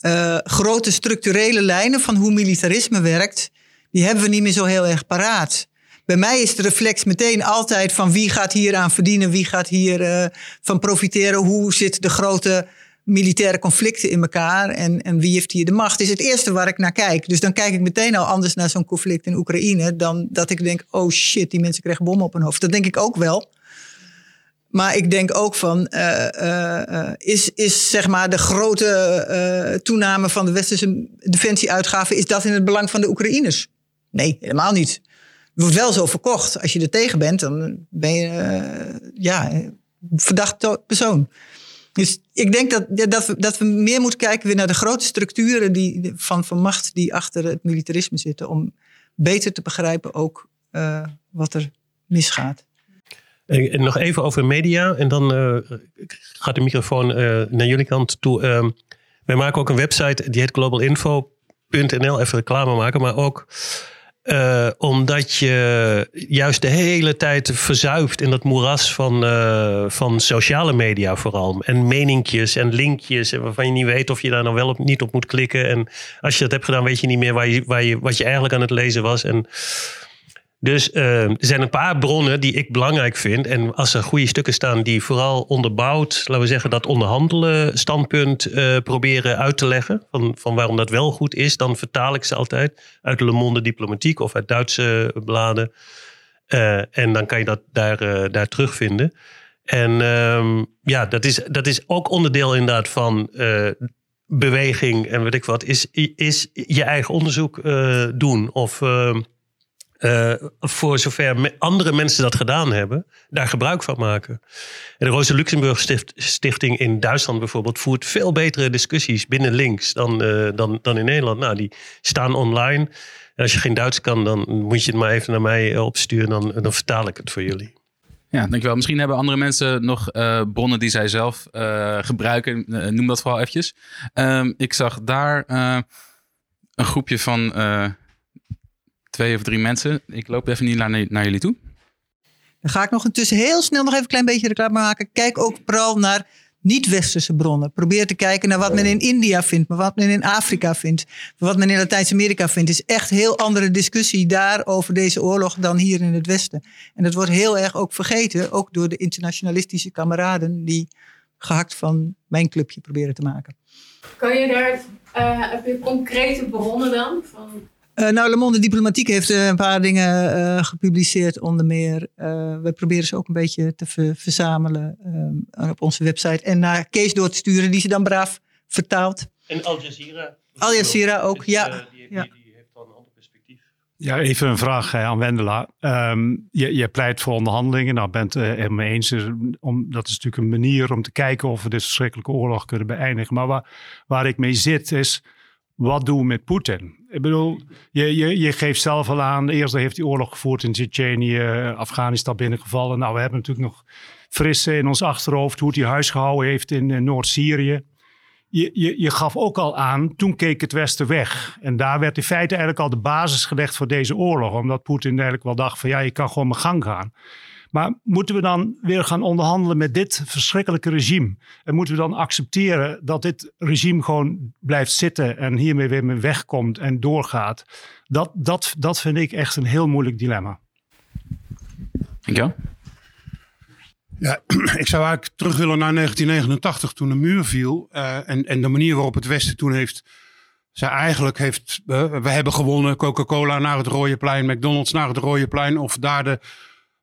uh, grote structurele lijnen van hoe militarisme werkt, die hebben we niet meer zo heel erg paraat. Bij mij is de reflex meteen altijd van wie gaat hier aan verdienen, wie gaat hier uh, van profiteren, hoe zit de grote militaire conflicten in elkaar en, en wie heeft hier de macht, is het eerste waar ik naar kijk. Dus dan kijk ik meteen al anders naar zo'n conflict in Oekraïne dan dat ik denk, oh shit, die mensen krijgen bommen op hun hoofd. Dat denk ik ook wel. Maar ik denk ook van, uh, uh, is, is zeg maar de grote toename van de westerse defensieuitgaven, is dat in het belang van de Oekraïners? Nee, helemaal niet. Wordt wel zo verkocht. Als je er tegen bent, dan ben je ja, verdacht persoon. Dus ik denk dat, dat, we, dat we meer moeten kijken weer naar de grote structuren die, van, van macht die achter het militarisme zitten. Om beter te begrijpen ook uh, wat er misgaat. En, nog even over media. En dan uh, gaat de microfoon uh, naar jullie kant toe. Uh, wij maken ook een website die heet globalinfo.nl. Even reclame maken. Maar ook uh, omdat je juist de hele tijd verzuipt in dat moeras van, uh, van sociale media vooral. En meninkjes en linkjes waarvan je niet weet of je daar nou wel of niet op moet klikken. En als je dat hebt gedaan weet je niet meer waar je, waar je, wat je eigenlijk aan het lezen was. En dus uh, er zijn een paar bronnen die ik belangrijk vind. En als er goede stukken staan die vooral onderbouwd, laten we zeggen, dat onderhandelen standpunt uh, proberen uit te leggen. Van, van waarom dat wel goed is, dan vertaal ik ze altijd uit Le Monde Diplomatiek of uit Duitse bladen. Uh, en dan kan je dat daar, daar terugvinden. En um, ja, dat is, dat is ook onderdeel inderdaad van beweging en weet ik wat. Is, is je eigen onderzoek doen of ehm, uh, voor zover andere mensen dat gedaan hebben, daar gebruik van maken. En de Rosa Luxemburg Stichting in Duitsland bijvoorbeeld voert veel betere discussies binnen links dan, uh, dan, dan in Nederland. Nou, die staan online. Als je geen Duits kan, dan moet je het maar even naar mij eh, opsturen. Dan, dan vertaal ik het voor jullie. Ja, dankjewel. Misschien hebben andere mensen nog uh, bronnen die zij zelf gebruiken. noem dat vooral eventjes. Uh, ik zag daar een groepje van twee of drie mensen. Ik loop even niet naar, naar jullie toe. Dan ga ik nog intussen heel snel nog even een klein beetje reclame maken. Kijk ook vooral naar niet-westerse bronnen. Probeer te kijken naar wat men in India vindt, maar wat men in Afrika vindt, wat men in Latijns-Amerika vindt. Het is echt een heel andere discussie daar over deze oorlog dan hier in het Westen. En dat wordt heel erg ook vergeten, ook door de internationalistische kameraden die gehakt van mijn clubje proberen te maken. Kan je daar, uh, heb je concrete bronnen dan? Van uh, nou, Le Monde Diplomatiek heeft uh, een paar dingen uh, gepubliceerd, onder meer. we proberen ze ook een beetje te verzamelen op onze website en naar Kees door te sturen, die ze dan braaf vertaalt. En Al Jazeera. Al Jazeera ook, ja. Die, ja. Die, die, heeft dan een ander perspectief. Ja, even een vraag aan Wendela. Um, je, je, pleit voor onderhandelingen. Nou, bent het er mee eens. Om, dat is natuurlijk een manier om te kijken of we deze verschrikkelijke oorlog kunnen beëindigen. Maar waar, waar ik mee zit is wat doen we met Poetin? Ik bedoel, je, je, je geeft zelf al aan, eerst heeft hij oorlog gevoerd in Tsjetsjenië, Afghanistan binnengevallen. Nou, we hebben natuurlijk nog frisse in ons achterhoofd hoe hij huis gehouden heeft in uh, Noord-Syrië. Je, je, je gaf ook al aan, toen keek het Westen weg. En daar werd in feite eigenlijk al de basis gelegd voor deze oorlog. Omdat Poetin eigenlijk wel dacht van ja, je kan gewoon mijn gang gaan. Maar moeten we dan weer gaan onderhandelen met dit verschrikkelijke regime? En moeten we dan accepteren dat dit regime gewoon blijft zitten en hiermee weer mee wegkomt en doorgaat? Dat, dat, dat vind ik echt een heel moeilijk dilemma. Dank Ja, ik zou eigenlijk terug willen naar 1989 toen de muur viel. Uh, en, en de manier waarop het Westen toen heeft zij eigenlijk heeft, uh, we hebben gewonnen, Coca-Cola naar het Rode Plein, McDonald's naar het Rode Plein. Of daar de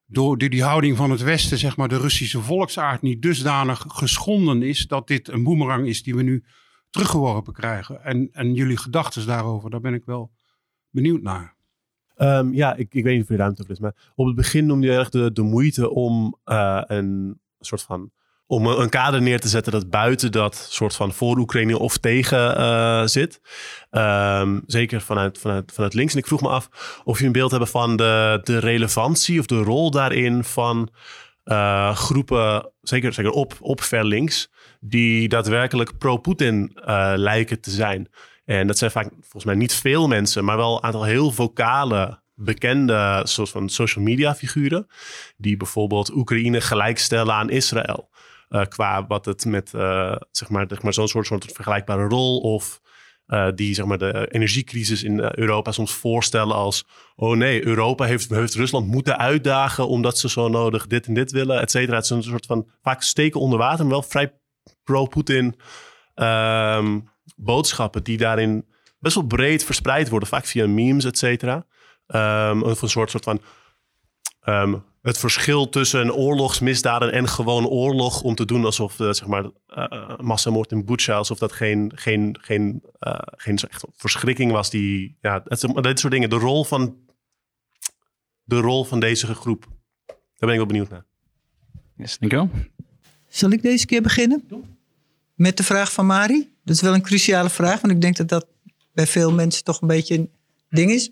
door die, houding van het Westen, zeg maar, de Russische volksaard niet dusdanig geschonden is dat dit een boemerang is die we nu teruggeworpen krijgen. En, en jullie gedachten daarover, daar ben ik wel benieuwd naar. Um, ja, ik, ik weet niet of je ruimte is, maar op het begin noemde je erg de, de moeite om uh, een soort van om een kader neer te zetten dat buiten dat soort van voor Oekraïne of tegen uh, zit. Um, zeker vanuit, vanuit, vanuit links. En ik vroeg me af of je een beeld hebt van de, de relevantie of de rol daarin van uh, groepen, zeker, zeker op, op ver links, die daadwerkelijk pro-Putin uh, lijken te zijn. En dat zijn vaak volgens mij niet veel mensen, maar wel een aantal heel vocale bekende soort van social media figuren. Die bijvoorbeeld Oekraïne gelijkstellen aan Israël. Uh, qua wat het met uh, zeg maar, zeg maar zo'n soort, soort vergelijkbare rol. Of uh, die zeg maar, de energiecrisis in Europa soms voorstellen als... oh nee, Europa heeft, Rusland moeten uitdagen... omdat ze zo nodig dit en dit willen, et cetera. Het is een soort van vaak steken onder water... maar wel vrij pro-Putin um, boodschappen... die daarin best wel breed verspreid worden. Vaak via memes, et cetera. Um, of een soort, soort van... Um, het verschil tussen oorlogsmisdaden en gewoon oorlog om te doen alsof uh, zeg maar uh, massamoord in Bucha alsof dat geen, geen, geen, uh, geen echt verschrikking was die ja het, dit soort dingen de rol van de rol van deze groep daar ben ik wel benieuwd naar. Yes, dankjewel. Zal ik deze keer beginnen met de vraag van Mari? Dat is wel een cruciale vraag, want ik denk dat dat bij veel mensen toch een beetje een ding is.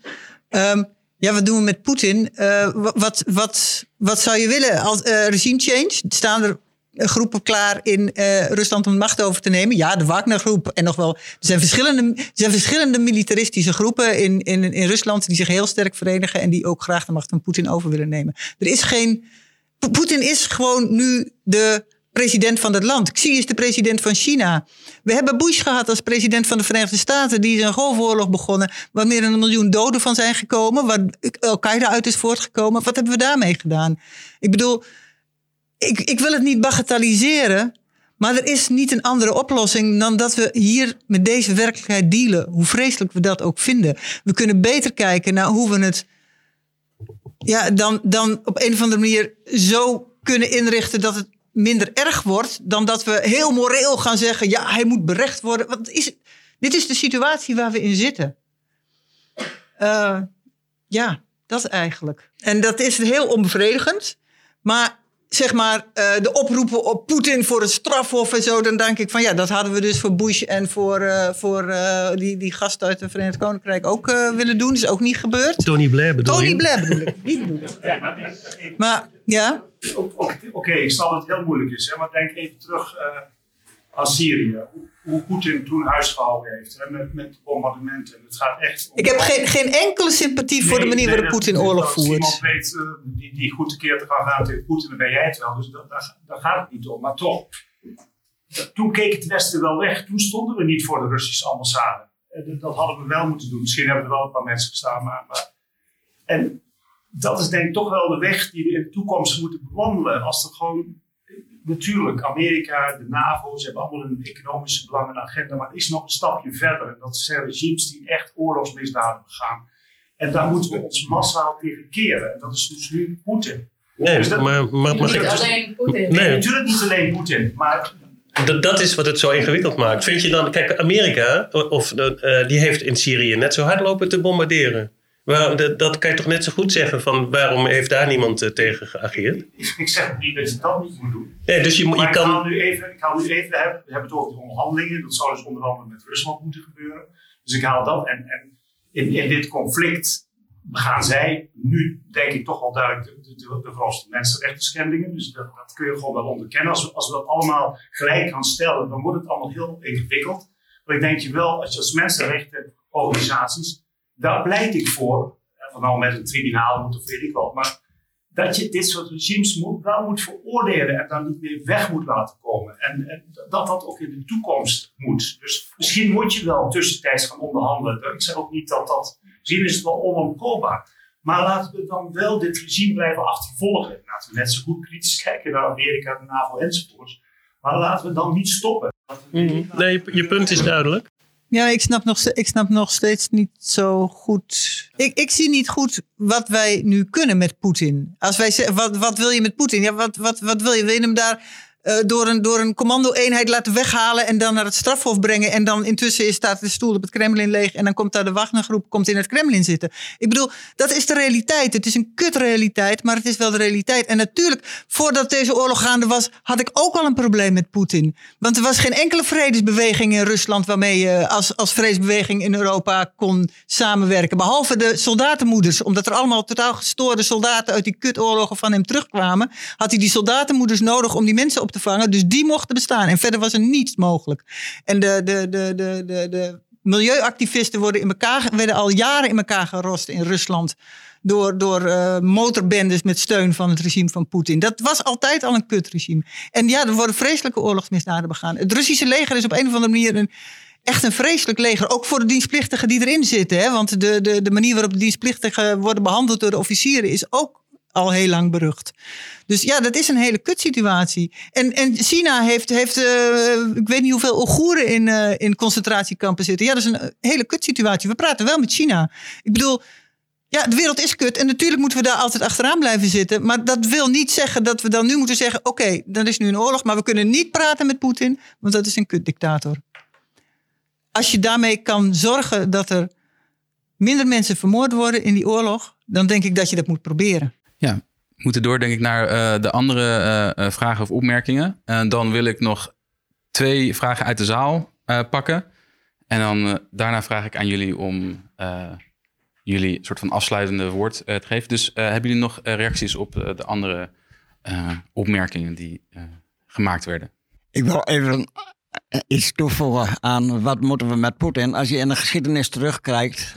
Um, ja, wat doen we met Poetin? Uh, wat, wat, wat zou je willen als uh, regime change? Staan er groepen klaar in uh, Rusland om de macht over te nemen? Ja, de Wagner-groep en nog wel. Er zijn verschillende, er zijn verschillende militaristische groepen in, in, in Rusland die zich heel sterk verenigen en die ook graag de macht van Poetin over willen nemen. Er is geen. Poetin is gewoon nu de president van het land. Xi is de president van China. We hebben Bush gehad als president van de Verenigde Staten. Die is een golfoorlog begonnen. Waar meer dan een miljoen doden van zijn gekomen. Waar Al-Qaeda uit is voortgekomen. Wat hebben we daarmee gedaan? Ik bedoel, ik, ik wil het niet bagatelliseren. Maar er is niet een andere oplossing dan dat we hier met deze werkelijkheid dealen. Hoe vreselijk we dat ook vinden. We kunnen beter kijken naar hoe we het. Ja, dan, dan op een of andere manier zo kunnen inrichten dat het minder erg wordt dan dat we heel moreel gaan zeggen: ja, hij moet berecht worden. Want is, dit is de situatie waar we in zitten. Uh, ja, dat eigenlijk. En dat is heel onbevredigend. Maar zeg maar, uh, de oproepen op Poetin voor het strafhof en zo, dan denk ik van ja, dat hadden we dus voor Bush en voor, uh, voor uh, die, die gast uit het Verenigd Koninkrijk ook willen doen. Is ook niet gebeurd. Tony Blair bedoel Tony je? Blair bedoel ik. Die bedoel ik. Ja, maar, maar ja. Oké, okay, ik snap dat het heel moeilijk is, hè, maar denk even terug aan Syrië. Hoe Poetin toen huisgehouden heeft hè, met, met bombardementen. Het gaat echt om ik heb geen, geen enkele sympathie nee, voor de manier nee, waarop Poetin oorlog voert. Als iemand weet uh, die, die goed tekeer te gaan gaan tegen Poetin, dan ben jij het wel. Dus dat, daar, daar gaat het niet om. Maar toch, toen keek het Westen wel weg. Toen stonden we niet voor de Russische ambassade. Dat, dat hadden we wel moeten doen. Misschien hebben er wel een paar mensen gestaan. Maar, maar, en dat is denk ik toch wel de weg die we in de toekomst moeten bewandelen. Als er gewoon natuurlijk, Amerika, de NAVO, ze hebben allemaal een economische belang en agenda, maar er is nog een stapje verder. En dat zijn regimes die echt oorlogsmisdaden begaan. En daar moeten we ons massaal tegen keren. En dat is dus nu Poetin. Nee, dus dat, maar, maar, maar, Niet alleen Poetin. Nee, natuurlijk niet alleen Poetin, maar dat, dat is wat het zo ingewikkeld maakt. Vind je dan, kijk, Amerika, of, uh, die heeft in Syrië net zo hard lopen te bombarderen. Maar dat, dat, kan je toch net zo goed zeggen van waarom heeft daar niemand uh, tegen geageerd? Ik, ik zeg niet dat je dat niet moet doen. Nee, dus je, je maar kan... ik haal nu even, ik haal nu even we, hebben, we hebben het over de onderhandelingen. Dat zou dus onder andere met Rusland moeten gebeuren. Dus ik haal dat. En, en in, in dit conflict begaan zij nu, denk ik, toch wel duidelijk de, de, de, de grootste mensenrechten schendingen. Dus dat, dat, kun je gewoon wel onderkennen. Als we, als we dat allemaal gelijk gaan stellen, dan wordt het allemaal heel ingewikkeld. Maar ik denk je wel, als je als mensenrechtenorganisaties daar pleit ik voor. Van nou met een tribunaal moet of weet ik wat. Maar dat je dit soort regimes moet, wel moet veroordelen en dan niet meer weg moet laten komen. En, en, dat dat ook in de toekomst moet. Dus misschien moet je wel tussentijds gaan onderhandelen. Ik zeg ook niet dat dat, misschien is het wel onomkoopbaar. Maar laten we dan wel dit regime blijven achtervolgen. Laten we net zo goed kritisch kijken naar Amerika, de NAVO enzovoorts. Maar laten we dan niet stoppen. Mm, nee, je punt is duidelijk. Ja, ik snap, nog, ik snap nog steeds niet zo goed. Ik, ik zie niet goed wat wij nu kunnen met Poetin. Als wij wat, wat wil je met Poetin? Ja, wat, wat, wat wil je? Wil je hem daar eh, door, een, door een commando-eenheid laten weghalen en dan naar het strafhof brengen. En dan intussen staat de stoel op het Kremlin leeg en dan komt daar de Wagnergroep komt in het Kremlin zitten. Ik bedoel, dat is de realiteit. Het is een kutrealiteit, maar het is wel de realiteit. En natuurlijk, voordat deze oorlog gaande was, had ik ook al een probleem met Poetin. Want er was geen enkele vredesbeweging in Rusland waarmee je als, als vredesbeweging in Europa kon samenwerken. Behalve de soldatenmoeders, omdat er allemaal totaal gestoorde soldaten uit die kutoorlogen van hem terugkwamen, had hij die soldatenmoeders nodig om die mensen op te vangen. Dus die mochten bestaan. En verder was er niets mogelijk. En de, de, de, de, de, de milieuactivisten worden, in elkaar, werden al jaren in elkaar gerost in Rusland. Door, door uh, motorbendes met steun van het regime van Poetin. Dat was altijd al een kutregime. En ja, er worden vreselijke oorlogsmisdaden begaan. Het Russische leger is op een of andere manier een, echt een vreselijk leger. Ook voor de dienstplichtigen die erin zitten. Hè? Want de, de, de manier waarop de dienstplichtigen worden behandeld door de officieren is ook al heel lang berucht. Dus ja, dat is een hele kutsituatie. En, en China heeft, heeft uh, ik weet niet hoeveel Oeigoeren in, uh, in concentratiekampen zitten. Ja, dat is een hele kutsituatie. We praten wel met China. Ik bedoel, ja, de wereld is kut. En natuurlijk moeten we daar altijd achteraan blijven zitten. Maar dat wil niet zeggen dat we dan nu moeten zeggen... oké, dan is nu een oorlog, maar we kunnen niet praten met Poetin... want dat is een kutdictator. Als je daarmee kan zorgen dat er minder mensen vermoord worden in die oorlog... dan denk ik dat je dat moet proberen. Ja, we moeten door denk ik naar uh, de andere uh, vragen of opmerkingen. En dan wil ik nog twee vragen uit de zaal pakken. En dan daarna vraag ik aan jullie om jullie een soort van afsluitende woord te geven. Dus hebben jullie nog reacties op de andere opmerkingen die gemaakt werden? Ik wil even iets toevoegen aan wat moeten we met Poetin. Als je in de geschiedenis terugkijkt,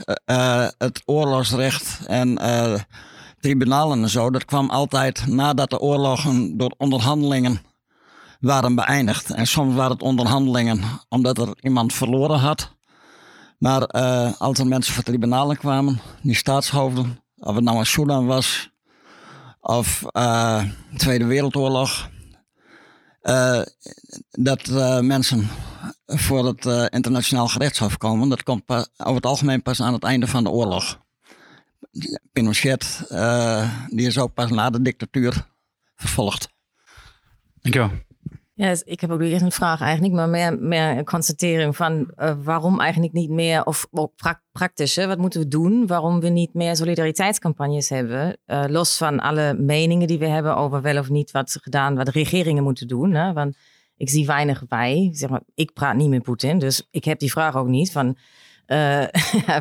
het oorlogsrecht en tribunalen en zo, dat kwam altijd nadat de oorlogen door onderhandelingen waren beëindigd. En soms waren het onderhandelingen omdat er iemand verloren had. Maar uh, als er mensen voor tribunalen kwamen, die staatshoofden, of het nou een Sudan was of uh, Tweede Wereldoorlog, uh, dat mensen voor het internationaal gerechtshof komen, dat komt over het algemeen pas aan het einde van de oorlog. Pinochet, uh, die is ook pas na de dictatuur vervolgd. Dankjewel. Ja, dus ik heb ook niet een vraag eigenlijk, maar meer, meer een constatering van uh, waarom eigenlijk niet meer, of ook pra praktisch, hè, wat moeten we doen? Waarom we niet meer solidariteitscampagnes hebben, uh, los van alle meningen die we hebben over wel of niet wat gedaan, wat de regeringen moeten doen. Hè? Want ik zie weinig bij, zeg maar, ik praat niet met Poetin, dus ik heb die vraag ook niet van, uh,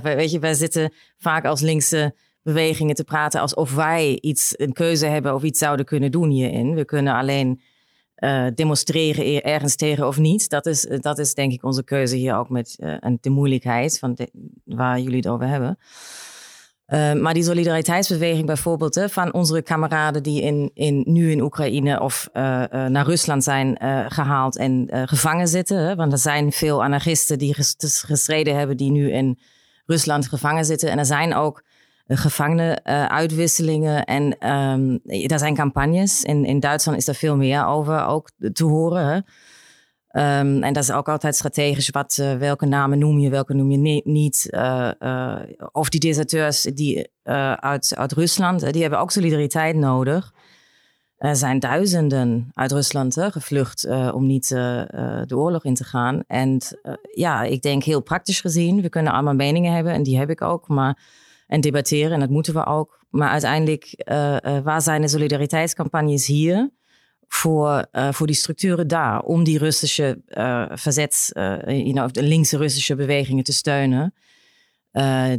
weet je, wij zitten vaak als linkse bewegingen te praten alsof wij iets, een keuze hebben of iets zouden kunnen doen hierin. We kunnen alleen uh, demonstreren ergens tegen of niet. Dat is, dat is denk ik onze keuze hier ook met uh, de moeilijkheid van waar jullie het over hebben. Maar die solidariteitsbeweging bijvoorbeeld hè, van onze kameraden die in, in, nu in Oekraïne of naar Rusland zijn gehaald en gevangen zitten. Hè, want er zijn veel anarchisten die gestreden hebben die nu in Rusland gevangen zitten. En er zijn ook gevangene uh, uitwisselingen. En um, daar zijn campagnes. In, in Duitsland is er veel meer over ook te horen. Hè? Um, en dat is ook altijd strategisch. Wat, uh, welke namen noem je, welke noem je niet. Of die deserteurs die, uit, uit Rusland, die hebben ook solidariteit nodig. Er zijn duizenden uit Rusland gevlucht om niet de oorlog in te gaan. En ja, ik denk heel praktisch gezien, we kunnen allemaal meningen hebben en die heb ik ook. Maar en debatteren. En dat moeten we ook. Maar uiteindelijk, uh, uh, waar zijn de solidariteitscampagnes hier? Voor, uh, voor die structuren daar. Om die Russische verzets, you know, de linkse Russische bewegingen te steunen.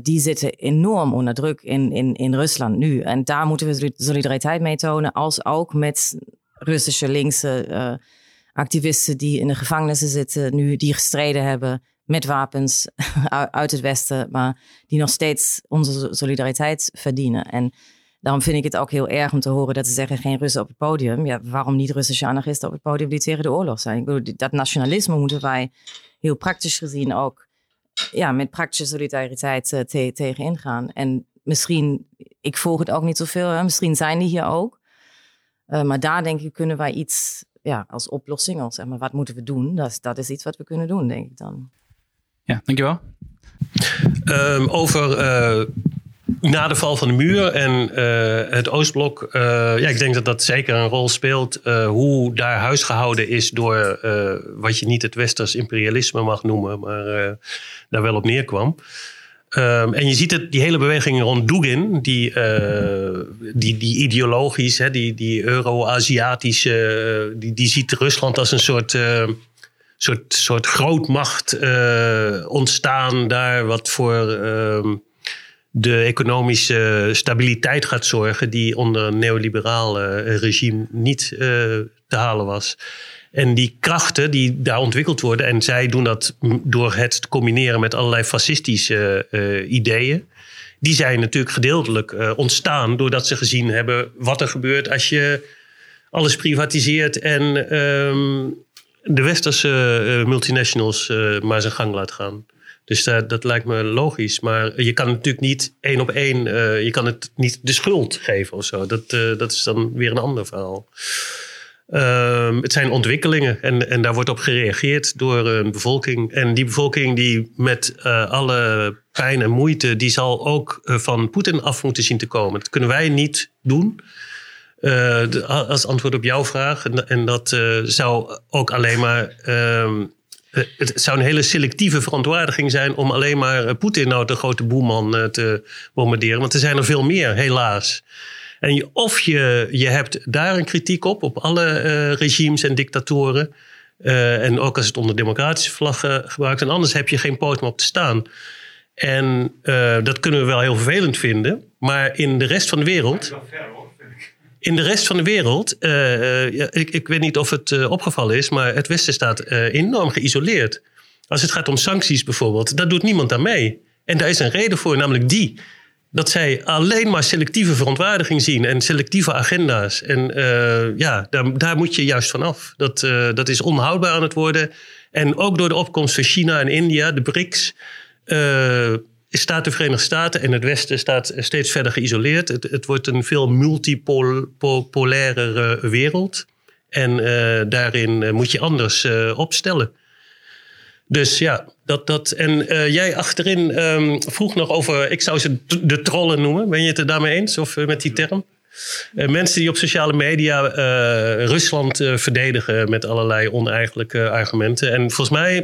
die zitten enorm onder druk in, in, in Rusland nu. En daar moeten we solidariteit mee tonen. Als ook met Russische linkse activisten die in de gevangenissen zitten. Nu die gestreden hebben met wapens uit het Westen, maar die nog steeds onze solidariteit verdienen. En daarom vind ik het ook heel erg om te horen dat ze zeggen geen Russen op het podium. Ja, waarom niet Russische anarchisten op het podium die tegen de oorlog zijn? Dat nationalisme moeten wij heel praktisch gezien ook ja, met praktische solidariteit uh, te tegen ingaan. En misschien, ik volg het ook niet zoveel, hè? misschien zijn die hier ook. Uh, maar daar denk ik kunnen wij iets ja, als oplossing, als maar, wat moeten we doen? Dat dat is iets wat we kunnen doen, denk ik dan. Ja, dankjewel. Um, over uh, na de val van de muur en eh, het Oostblok, eh, ja, ik denk dat dat zeker een rol speelt. hoe daar huisgehouden is door wat je niet het westers imperialisme mag noemen, maar daar wel op neerkwam. Ehm, en je ziet het, die hele beweging rond Dugin, die, eh, die, die ideologisch, hè, die, die Euro-Aziatische, die, die ziet Rusland als een soort, soort, soort grootmacht eh, ontstaan daar, wat voor ehm, de economische stabiliteit gaat zorgen, die onder een neoliberaal eh, regime niet eh, te halen was. En die krachten die daar ontwikkeld worden, en zij doen dat door het te combineren met allerlei fascistische ideeën. Die zijn natuurlijk gedeeltelijk ontstaan doordat ze gezien hebben wat er gebeurt als je alles privatiseert en ehm, de westerse eh, multinationals eh, maar zijn gang laat gaan. Dus daar- dat lijkt me logisch. Maar je kan natuurlijk niet één op één, eh, je kan het niet de schuld geven of zo. Dat, dat is dan weer een ander verhaal. Ehm, het zijn ontwikkelingen en, en daar wordt op gereageerd door een bevolking. En die bevolking die met alle pijn en moeite, die zal ook van Poetin af moeten zien te komen. Dat kunnen wij niet doen. Eh, als antwoord op jouw vraag. En, dat eh, zou ook alleen maar. ehm, eh, het zou een hele selectieve verontwaardiging zijn om alleen maar Poetin nou de grote boeman te bombarderen. Want er zijn er veel meer, helaas. En of je, je hebt daar een kritiek op, op alle regimes en dictatoren. En ook als het onder democratische vlaggen gebruikt. En anders heb je geen poot meer op te staan. En dat kunnen we wel heel vervelend vinden. Maar in de rest van de wereld. In de rest van de wereld, eh, eh, ik, ik weet niet of het eh, opgevallen is, maar het Westen staat enorm geïsoleerd. Als het gaat om sancties bijvoorbeeld, daar doet niemand aan mee. En daar is een reden voor, namelijk die. Dat zij alleen maar selectieve verontwaardiging zien en selectieve agenda's. En ja, daar, daar moet je juist van af. Dat, dat is onhoudbaar aan het worden. En ook door de opkomst van China en India, de BRICS, staat de Verenigde Staten en het Westen staat steeds verder geïsoleerd. Het, het wordt een veel multipolaire wereld. En eh, daarin eh, moet je anders eh, opstellen. Dus ja, dat. dat en eh, jij achterin ehm, vroeg nog over. Ik zou ze de trollen noemen. Ben je het er daarmee eens? Of eh, met die term? Eh, mensen die op sociale media eh, Rusland eh, verdedigen met allerlei oneigenlijke argumenten. En volgens mij, eh,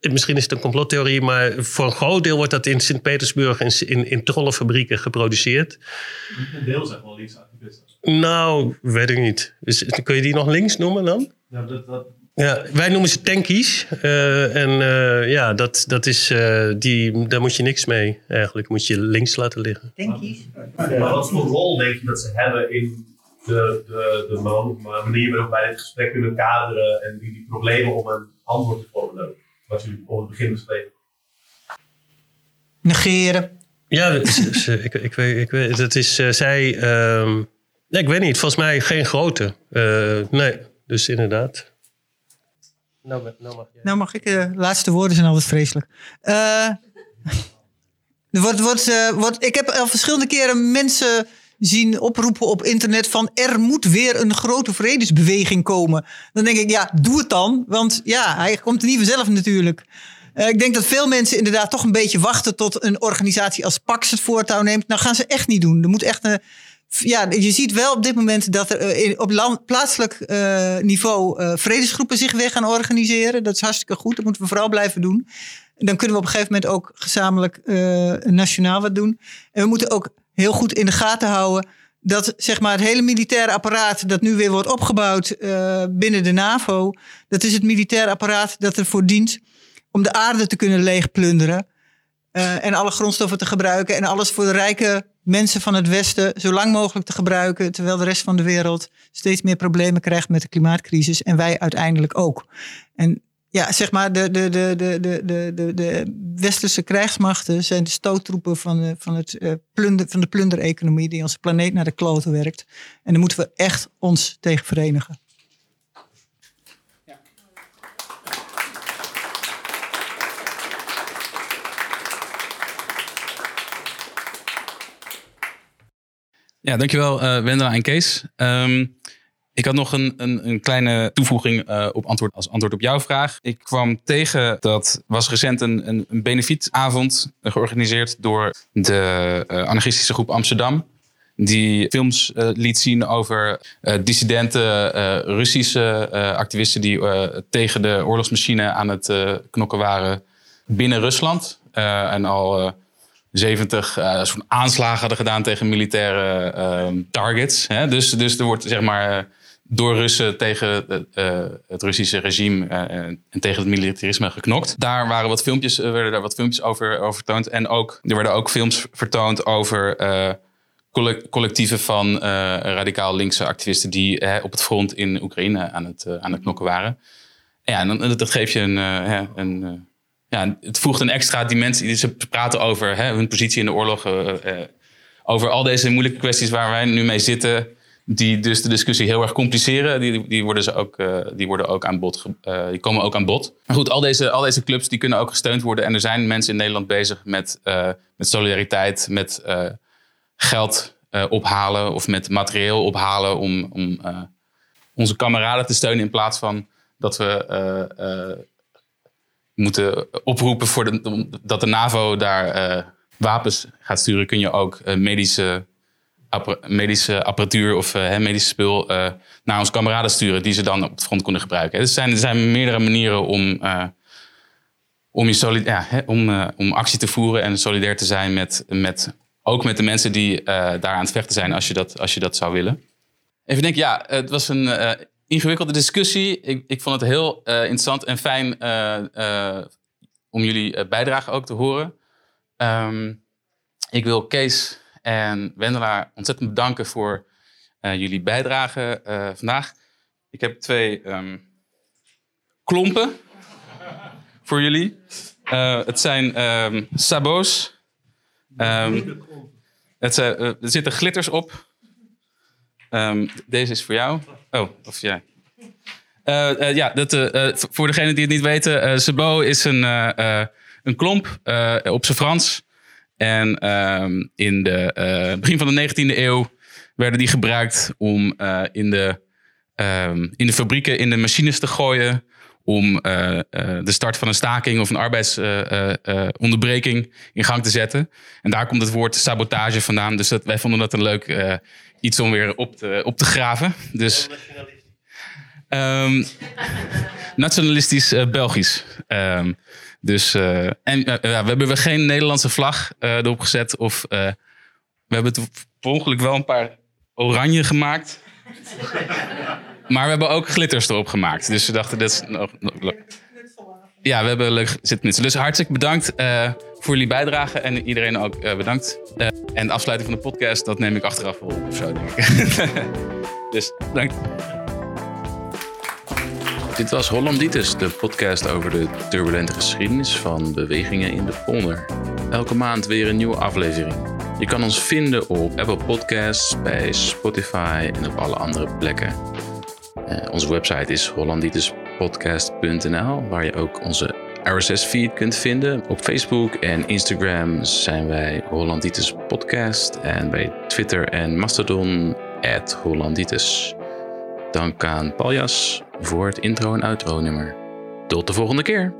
misschien is het een complottheorie, maar voor een groot deel wordt dat in Sint-Petersburg in, in, in trollenfabrieken geproduceerd. Een deel zijn wel linksactivisten. Nou, weet ik niet. Dus, kun je die nog links noemen dan? Ja, dat, dat, Ja, wij noemen ze tankies. Eh, en eh, ja, dat, dat is, eh, die, daar moet je niks mee eigenlijk. Moet je links laten liggen. Maar wat voor rol denk je dat ze hebben in de, de, de man- manier waarop wij dit gesprek kunnen kaderen en die, die problemen om een antwoord te vormen? Wat jullie op het begin beschreven. Negeren. Ja, ze- ze- ik, ik, weet, ik weet, dat is eh, zij. ehm, nee, ik weet niet. Volgens mij geen grote. Eh, nee, dus inderdaad. Nou, nou mag jij. Nou mag ik, de laatste woorden zijn altijd vreselijk. Eh, er wordt, wordt, eh, wordt, ik heb al verschillende keren mensen zien oproepen op internet van er moet weer een grote vredesbeweging komen. Dan denk ik, ja, doe het dan. Want ja, hij komt er niet vanzelf natuurlijk. Eh, ik denk dat veel mensen inderdaad toch een beetje wachten tot een organisatie als Pax het voortouw neemt. Nou gaan ze echt niet doen. Er moet echt een, ja, je ziet wel op dit moment dat er eh, op land, plaatselijk eh, niveau vredesgroepen zich weer gaan organiseren. Dat is hartstikke goed. Dat moeten we vooral blijven doen. En dan kunnen we op een gegeven moment ook gezamenlijk nationaal wat doen. En we moeten ook heel goed in de gaten houden dat zeg maar, het hele militaire apparaat dat nu weer wordt opgebouwd eh, binnen de NAVO, dat is het militaire apparaat dat ervoor dient om de aarde te kunnen leegplunderen. eh, en alle grondstoffen te gebruiken en alles voor de rijke mensen van het Westen zo lang mogelijk te gebruiken, terwijl de rest van de wereld steeds meer problemen krijgt met de klimaatcrisis en wij uiteindelijk ook. En ja, zeg maar, de, de, de, de, de, de, de westerse krijgsmachten zijn de stoottroepen van de, van het, uh, plunder, van de plundereconomie die onze planeet naar de kloten werkt. En daar moeten we echt ons tegen verenigen. Ja. ja, dankjewel uh, en Kees. Ehm, ik had nog een, een, een kleine toevoeging uh, op antwoord, als antwoord op jouw vraag. Ik kwam tegen dat was recent een, een, een benefietavond georganiseerd door de uh, anarchistische groep Amsterdam. Die films liet zien over dissidente Russische activisten die tegen de oorlogsmachine aan het knokken waren binnen Rusland. en al 70 uh, soort aanslagen hadden gedaan tegen militaire targets. Hè? Dus, dus er wordt zeg maar door Russen tegen uh, het Russische regime en tegen het militarisme geknokt. Daar waren wat filmpjes, werden daar wat filmpjes over, over vertoond. En ook, er werden ook films vertoond over collectieven van radicaal linkse activisten die op het front in Oekraïne aan het, aan het knokken waren. Ja, en dan, dat geeft je een, een ja, het voegt een extra dimensie. Ze praten over hun positie in de oorlog. Over al deze moeilijke kwesties waar wij nu mee zitten. Die dus de discussie heel erg compliceren. Die, die, worden, ze ook, uh, die worden ook aan bod. die komen ook aan bod. Maar goed, al deze, al deze clubs die kunnen ook gesteund worden. En er zijn mensen in Nederland bezig met, met solidariteit, met geld ophalen of met materieel ophalen om, om onze kameraden te steunen in plaats van dat we moeten oproepen voor de, dat de NAVO daar wapens gaat sturen, kun je ook uh, medische, apparatuur of uh, medische spul naar onze kameraden sturen, die ze dan op het front kunnen gebruiken. Dus er zijn, er zijn meerdere manieren om, om, je ja, hè, om, om actie te voeren en solidair te zijn met, met ook met de mensen die daar aan het vechten zijn, als je dat, als je dat zou willen. Even denken, ja, het was een ingewikkelde discussie. Ik, ik vond het heel interessant en fijn om jullie bijdrage ook te horen. Um, ik wil Kees en Wendelaar ontzettend bedanken voor jullie bijdrage vandaag. Ik heb twee um, klompen voor jullie. het zijn um, sabots. het, er zitten glitters op. deze is voor jou. Oh, of jij. Ja, dat, voor degenen die het niet weten, Sabot is een, een klomp op zijn Frans. En ehm, in de begin van de 19e eeuw werden die gebruikt om in, de, ehm, in de fabrieken in de machines te gooien. Om de start van een staking of een arbeidsonderbreking in gang te zetten. En daar komt het woord sabotage vandaan. Dus dat, wij vonden dat een leuk iets om weer op te, op te graven. Dus, um, nationalistisch Belgisch. Dus, uh, en uh, we hebben geen Nederlandse vlag erop gezet. Of we hebben het ongeluk wel een paar oranje gemaakt. maar we hebben ook glitters erop gemaakt. Dus we dachten, dat is nog, Ja, we hebben leuk zitten Dus hartstikke bedankt voor jullie bijdrage. En iedereen ook bedankt. En de afsluiting van de podcast, dat neem ik achteraf op of zo, denk ik. dus, dank. Dit was Hollanditis, de podcast over de turbulente geschiedenis van bewegingen in de polder. Elke maand weer een nieuwe aflevering. Je kan ons vinden op Apple Podcasts, bij Spotify en op alle andere plekken. Uh, onze website is hollanditispodcast.nl, waar je ook onze RSS-feed kunt vinden. Op Facebook en Instagram zijn wij Hollanditis Podcast. En bij Twitter en Mastodon, at Hollanditis. Dank aan Paljas voor het intro- en outro-nummer. Tot de volgende keer!